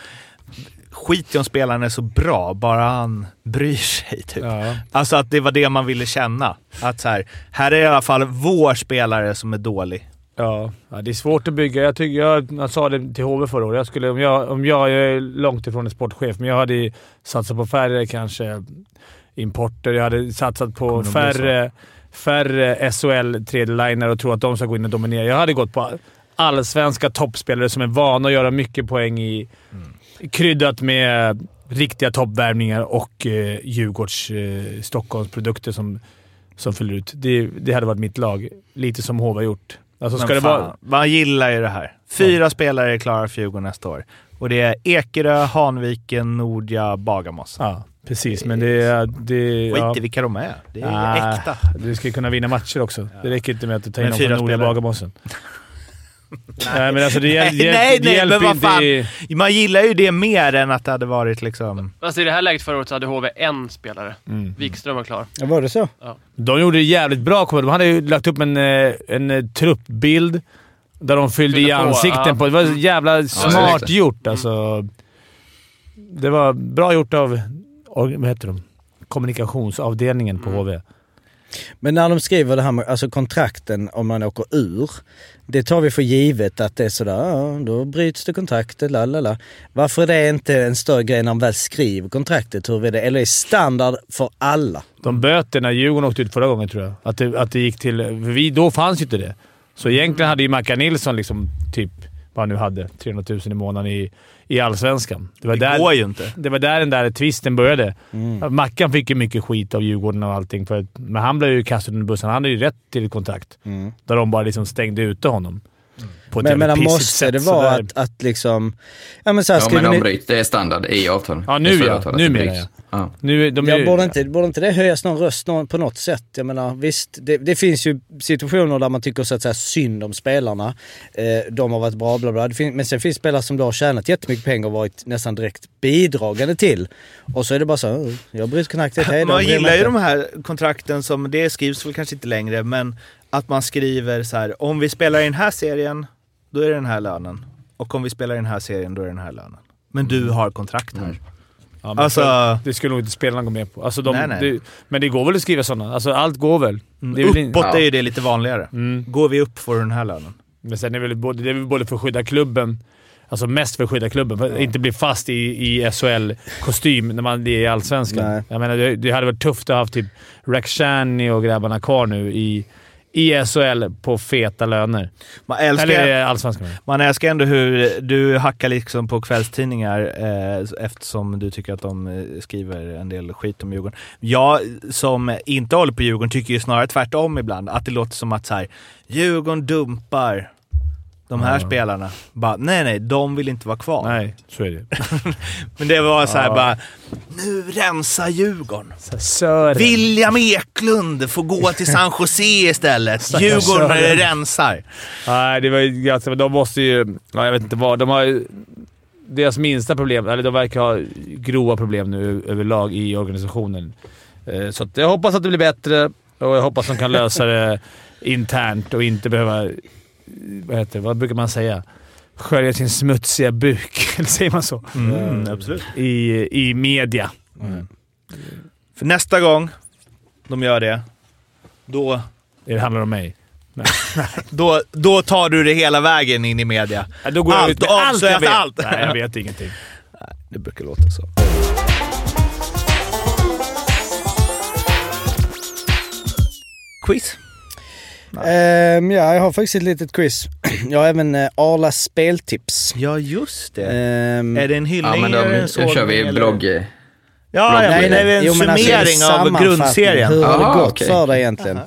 skit i om spelaren är så bra, bara han bryr sig. Typ. ja. Alltså att det var det man ville känna. Att så här, här är i alla fall vår spelare som är dålig. Ja, ja, det är svårt att bygga. Jag, tycker, jag, jag sa det till HV förra året. Jag skulle, om, jag, om jag, jag är långt ifrån en sportchef, men jag hade satsat på färre kanske importer. Jag hade satsat på Kommer färre, färre SHL tredjeliner och tro att de ska gå in och dominera. Jag hade gått på allsvenska toppspelare som är vana att göra mycket poäng i... Kryddat med riktiga toppvärvningar och eh, Djurgårds eh, Stockholmsprodukter som, som fyller ut. Det, det hade varit mitt lag. Lite som HV gjort. Alltså, ska Men det fan, vara... Man gillar ju det här. Fyra spelare är klara för Djurgården nästa år. Och det är Ekerö, Hanviken, Nordja, Bagarmossen. Ja, precis. Men det är... Det, Skit ja. i vilka de är. Det är Ah, äkta. Du ska kunna vinna matcher också. Det räcker inte med att ta in Men någon från Nordliga. Bagarmossen. Nej, men alltså det, hjäl- Nej, hjäl- nej, det nej, hjälper men vad inte... fan. i- Man gillar ju det mer än att det hade varit liksom... Alltså i det här läget förra året så hade HV en spelare. Mm. Wikström var klar. Ja, var det så? De gjorde det jävligt bra. kommer. De hade ju lagt upp en, eh, en eh, truppbild där de fyllde Fyllde i på, ansikten ja. på. Det var jävla smart exakt. gjort alltså. Det var bra gjort av vad heter de? kommunikationsavdelningen på HV. Men när de skriver det här med alltså kontrakten om man åker ur. Det tar vi för givet att det är sådär, ja, då bryts det kontraktet, lalala. Varför är det inte en större grej när de väl skriver kontraktet? Hur är det? Eller är det standard för alla? De böterna när Djurgården åkte ut förra gången tror jag. Att det, att det gick till... Vi, då fanns ju inte det. Så egentligen hade ju Mackan Nilsson liksom typ, vad han nu hade, 300 000 i månaden i, i Allsvenskan. Det var, Det där, går ju inte. det var där den där tvisten började. Mm. Mackan fick ju mycket skit av Djurgården och allting, för, men han blev ju kastad under bussen. Han hade ju rätt till ett kontrakt. Mm. Där de bara liksom stängde ute honom. På ett Men jag pissigt måste sätt, det så vara att, att liksom... Ja men såhär, Ja, skriver men de ni... bryter. Det är standard i avtalet. Ja, nu ja. Nu menar bryts. Ja. Nu, de är Ja, ju- borde, inte, borde inte det höjas någon röst någon, på något sätt? Jag menar, visst, det, det finns ju situationer där man tycker så att säga synd om spelarna. Eh, de har varit bra, bla bla. Det fin- men sen finns spelare som då har tjänat jättemycket pengar och varit nästan direkt bidragande till. Och så är det bara så, "Oh, jag bryter kontraktet, hej då, Man gillar ju inte." de här kontrakten som, det skrivs väl kanske inte längre, men att man skriver så här: om vi spelar i den här serien, då är det den här lönen. Och om vi spelar i den här serien, då är det den här lönen. Men du har kontrakt här. Ja, men Alltså- för- det skulle nog inte spelarna gå med på. Alltså de, Nej, nej. Det, men det går väl att skriva sådana. Alltså allt går väl. Det är väl Uppåt Ja. är ju det lite vanligare. Mm. Går vi upp får du den här lönen. Men sen är det väl både, det är väl både för att skydda klubben, alltså mest för att skydda klubben, för att inte bli fast i, i SHL-kostym när man är i Allsvenskan. Nej. Jag menar, det, det hade varit tufft att ha haft typ Rakhshani och grabbarna kvar nu i, i SHL på feta löner. Man älskar, Eller Allsvenskan. man älskar ändå hur du hackar liksom på kvällstidningar eh, eftersom du tycker att de eh, skriver en del skit om Djurgården. Jag som inte håller på Djurgården tycker ju snarare tvärtom ibland. Att det låter som att så här, Djurgården dumpar de här Ja. spelarna. Bara, nej nej, de vill inte vara kvar. Nej, så är det. Men det var så här Ja. bara, nu rensar Djurgården. Sören. William Eklund får gå till San Jose istället. Djurgården Sören. rensar. Nej, det var ju ganska... De måste ju... Ja, jag vet inte vad. De har. Deras minsta problem, eller de verkar ha grova problem nu överlag i organisationen. Eh, Så jag hoppas att det blir bättre och jag hoppas att de kan lösa det internt och inte behöva... Vad heter det? Vad brukar man säga? Skölja sin smutsiga buk. Eller säger man så? Mm, absolut. I, I media. För nästa gång de gör det, då... Det handlar om mig. Då, då tar du det hela vägen in i media. Ja, då går jag Allt, ut med allt jag vet. allt. Nej, jag vet ingenting. Det brukar låta så. Quiz? Ehm, ja, jag har faktiskt ett litet quiz. Jag har även uh, Arla speltips. Ja, just det. Ehm, är det en hyllning Ja, men eller en då, då sågning, kör vi eller? blogg... Ja, ja, men det är en Jo, alltså, summering en av grundserien. Hur har det gått okej. för dig egentligen?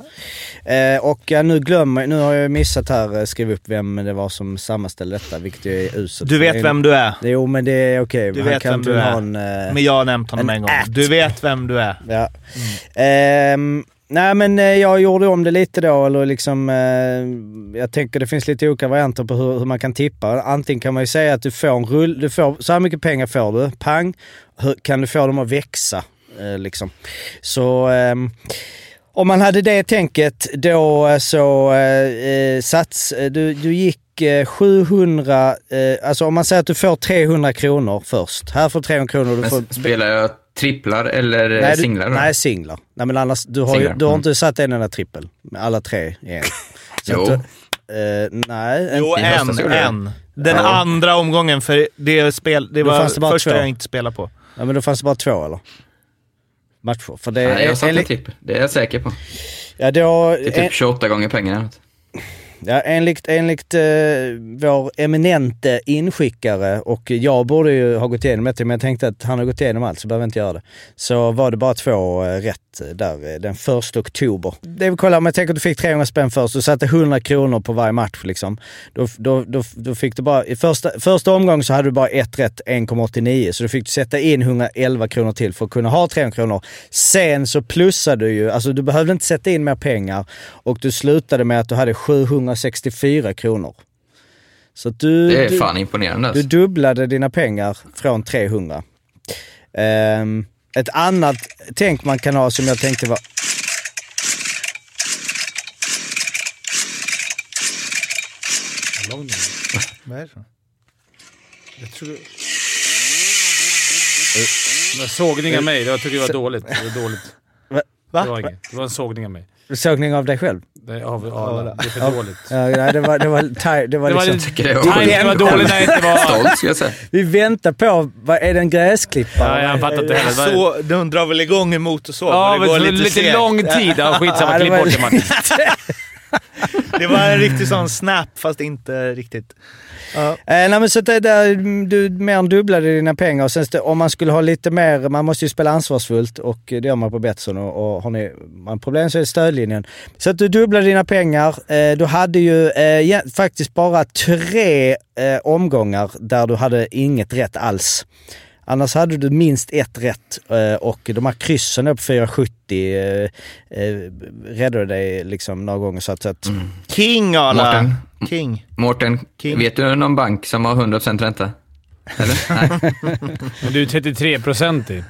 Eh, och ja, nu glömmer nu har jag missat här, eh, skriva upp vem det var som sammanställde detta, vilket är uselt. Du vet vem du är. Jo men det är okej. Du Han vet kan vem du är. en... eh, Men jag har nämnt honom en en gång. at. Du vet vem du är. Ja. Ehm, nej men eh, jag gjorde om det lite då, eller liksom, eh, jag tänker det finns lite olika varianter på hur, hur man kan tippa. Antingen kan man ju säga att du får en rull, du får, så här mycket pengar får du, pang, hur, kan du få dem att växa? Eh, liksom. Så ehm, om man hade det tänket då eh, så eh, eh, sats, eh, du, du gick eh, 700, eh, alltså om man säger att du får 300 kronor först. Här får 300 kronor. Du får, spelar jag tripplar eller Nej, du- singlar? då? Nej, singlar. Nej, men annars, du har, ju, Singlar, du har mm. inte satt en enda trippel. Med alla tre i en. Så Jo. du- eh, nej. en- Jo, en. en. Den Ja. andra omgången, för det, spel, det Då var det bara första två. jag inte spelade på. Ja, men då fanns det bara två eller? Matcher. För det Nej, jag satte en trippel. Det är jag säker på. ja, då, Det är typ 28 gånger pengarna. Ja, enligt, enligt eh, vår eminente inskickare, och jag borde ju ha gått igenom det, men jag tänkte att han har gått igenom allt så behöver jag inte göra det. Så var det bara två eh, rätt där eh, den första oktober. Det vi kollar, om jag tänker att du fick 300 spänn först, du satte 100 kronor på varje match liksom. Då, då, då, då fick du bara, i första, första omgången så hade du bara ett rätt, 1,89, så du fick sätta in 111 kronor till för att kunna ha 300 kronor. Sen så plussade du ju, alltså du behövde inte sätta in mer pengar och du slutade med att du hade 764 kronor. Så du, Det är du, fan imponerande. du Alltså. dubblade dina pengar från 300. Ehm, ett annat tänk man kan ha som jag tänkte var... Vad är det? Jag tror du... Sågning av mig, det var- jag tycker det var dåligt. Det var dåligt. Va? Det var inget. Det var en sågning av mig. Sågning av dig själv? Det, av, av, det är för dåligt. Ja, nej, det var, det var, taj- det var Det var liksom... det är Timingen var dålig när jag inte var... Stolt ska jag säga. Vi väntar på, vad är det en gräsklippare? Ja, jag fattar inte heller. Så, de drar väl igång en motorsåg Ja, och det men går lite, lite lång tid. Ja, skitsamma. Ja, det Klipp var- bort det Martin. Det var en riktig sån snap, fast inte riktigt. Ja. Eh, nej men så det där, du mer än dubblade dina pengar och sen om man skulle ha lite mer, man måste ju spela ansvarsfullt och eh, det gör man på Betsson och, och har ni man problem så är det stödlinjen. Så att du dubblade dina pengar, eh, du hade ju eh, faktiskt bara tre eh, omgångar där du hade inget rätt alls. Annars hade du minst ett rätt eh, och de här kryssen på 470 eh, eh, räddade dig liksom några gånger så att, så att King Arla! Mårten. King. Mårten, King. vet du någon bank som har 100% ränta? Eller? Nej, Men du är 33 procent i.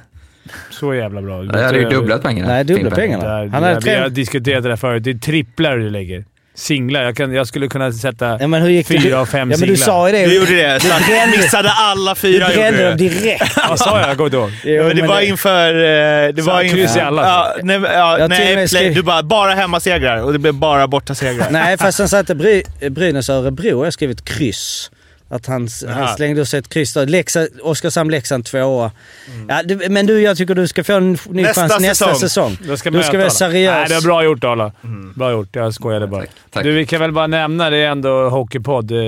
Så jävla bra. jag hade ju dubblat pengarna. Nej, dubbla pengarna. Där, Han hade Vi har diskuterat det där förut. Det är tripplar du lägger. Singlar. Jag, kan, jag skulle kunna sätta Ja, men hur gick det? fyra av fem Ja men singlar. du sa ju det. Du gjorde det. Så brände- missade alla Du fyra. brände gjorde dem du. direkt. Vad sa jag? Jag kommer inte ihåg. Jo, Ja, men det men var inför... eh, Det Så var kryss i alla. Ja, nej, ja, nej skrev- du bara, bara hemmasegrar och det blev bara bortasegrar. Nej, fast han satte Bry, Brynäs och Örebro. Jag har skrivit kryss. Att han, han slängde sig ett kryss där. Leksand, Oskarshamn-Leksand tvåa. Ja, du, men du, jag tycker du ska få en ny Nästa chans nästa säsong. säsong. Jag ska Du ska vara seriös. Nej, det var bra gjort Arla. Bra gjort. Jag skojade bara. Tack, tack. Du, vi kan väl bara nämna, det är ändå hockeypodd. Eh,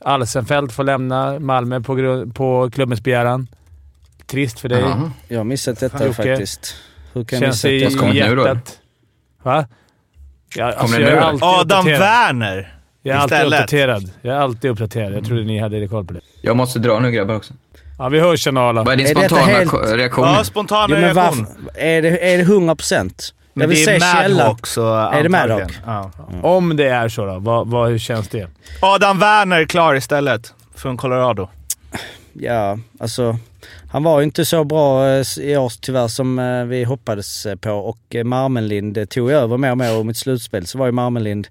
Alsenfelt får lämna Malmö på, på klubbens begäran. Trist för dig. Jaha. Jag har missat detta Jocke. faktiskt. Hur kan jag Känns missa i detta? Vad kommer nu då? hjärtat. Va? Jag, alltså, det jag nu är då? alltid Adam. Werner. Jag är alltid istället. uppdaterad. Jag är alltid uppdaterad. Jag trodde ni hade koll på det. Jag måste dra nu grabbar också. Ja, vi hörs sen Arla. Vad är din Är spontana helt- reaktion? Ja, spontan Jo, men reaktion. Är det, är det 100 procent? Jag Men vill det se är källan. Madhawk så Är det. Madhawk? Ja. Om det är så då, vad, vad, hur känns det? Adam Werner klar istället. Från Colorado. Ja, alltså. Han var ju inte så bra eh, i år tyvärr som eh, vi hoppades eh, på och Marmenlind tog över mer och mer och mot slutspel så var ju Marmenlind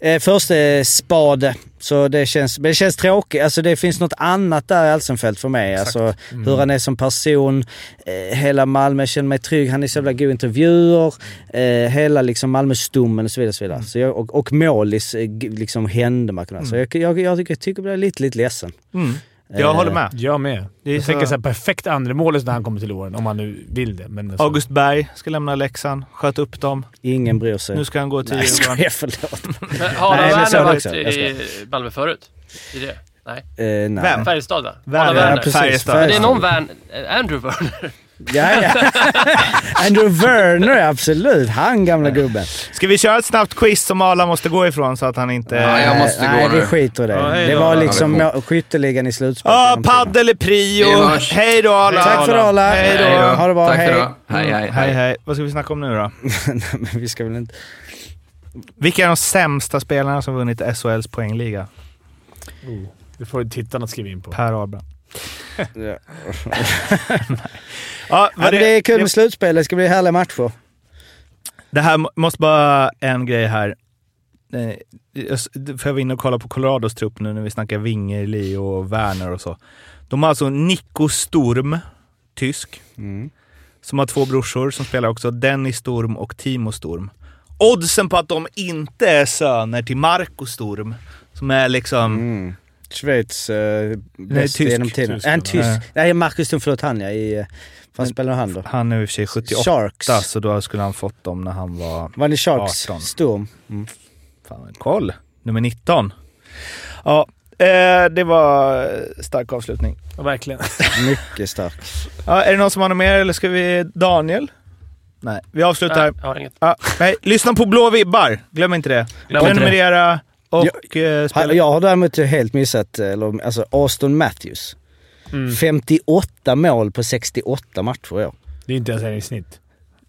eh, första spade. Så det känns, men det känns tråkigt. Alltså det finns något annat där i Alsenfelt för mig. Alltså hur han är som person. Eh, hela Malmö, jag känner mig trygg. Han är så jävla god intervjuer. Eh, hela liksom Malmöstommen och så vidare. Och, så vidare. Så jag, och, och målis liksom hände man kunna. Så jag, jag, jag tycker jag blir lite, lite ledsen. Mm. Jag Eh, håller med. Jag med. Det är jag så- tänker såhär perfekt andra målet när han kommer till åren, om han nu vill det. Men alltså, August Berg ska lämna Leksand, sköt upp dem. Ingen bryr sig. Nu ska han gå till Nej, Djurgården. skojar. Förlåt. Men Har Nej, så Werner varit. Jag i Malmö förut? I det? Nej. Eh, nej. Vem? Färjestad va? Werner. Ja. Färjestad. Men det är någon Werner, Andrew Werner. Ja, ja. Andrew Werner, absolut. Han gamla gubben. Ska vi köra ett snabbt quiz som alla måste gå ifrån så att han inte... Ja, jag måste Nej, gå vi nu. skiter i det. Ja, hej det då. var Ja, liksom må- skytteligan i slutspelet. Ja, paddel är prio. Vi. Hej då alla. Tack för alla. Hej då. Hej då. Ha det bra. Tack för hej. idag. Hej, hej, Hej, hej. hej. Vad ska vi snacka om nu då? Nej, men vi ska väl inte... Vilka är de sämsta spelarna som vunnit SHLs poängliga? det får tittarna skriva in på. Per Ahlbrand. Ja. Ja, vad det är kul med slutspel. Det ska bli härliga matcher. Det här må- måste bara en grej här. Jag Får jag vara inne och kolla på Colorados trupp nu när vi snackar Wingerli och Werner och så. De har alltså Nico Sturm, tysk, Mm. som har två brorsor som spelar också. Dennis Sturm och Timo Sturm. Oddsen på att de inte är söner till Marco Sturm, som är liksom... Mm. Schweiz uh, bäst tysk. genom tiden. Tysk, en tysk. Nej, Marcus Sturm, förlåt han ja. I, eh, vad spelar han då? Han är i och för sig 78, Sharks. så då skulle han fått dem när han var... Var det Sharks? 18. Sturm? Mm. Fan, koll! Nummer 19. Ja, eh, det var eh, stark avslutning. Ja, verkligen. Mycket stark. Ja, är det någon som har något mer eller ska vi... Daniel? Nej, vi avslutar. Nej, jag har inget. Ja, nej, lyssna på Blå vibbar. Glöm inte det. Glöm inte det. Prenumerera och eh, Ha- spela. Jag har däremot helt missat, eller, alltså Aston Matthews. Mm. 58 mål på 68 matcher i år. Det är inte ens en i snitt.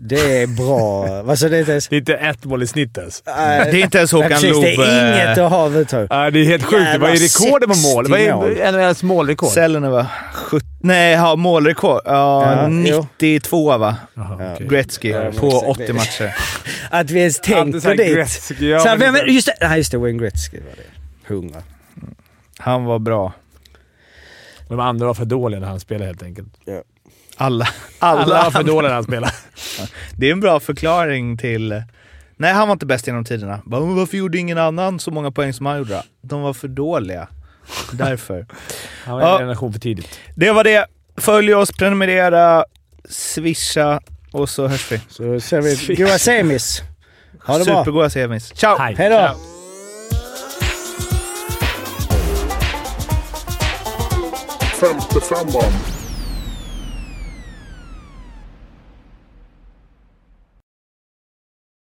Det är bra. alltså det är inte ens... Det är inte ett mål i snitt ens. Det är inte ens Håkan precis, Loob. det är inget att ha överhuvudtaget. Ja, det är helt sjukt. Vad är rekordet på mål? 60 Vad är mål. NHLs målrekord? Sällen va? 70, nej, ja, målrekord. Ja, Ja, jo. 92 va? Jaha, okej. Gretzky Ja, på exakt. 80 matcher. Att vi ens här dit. Gretzky, ja, så men just det, nej just det, Wayne Gretzky var det. 100. Han var bra. De andra var för dåliga när han spelade helt enkelt. Alla. Alla. Alla var för dåliga när han spelade. Det är en bra förklaring till... Nej, han var inte bäst genom tiderna. "Men Varför gjorde ingen annan så många poäng som han gjorde? då?" De var för dåliga. Därför. Han var Ja. en generation för tidigt. Det var det. Följ oss, prenumerera, swisha och så hörs vi. Så ser vi goa semis. Ha det bra. Supergoda semis. Ciao! Hej då! Femte femman.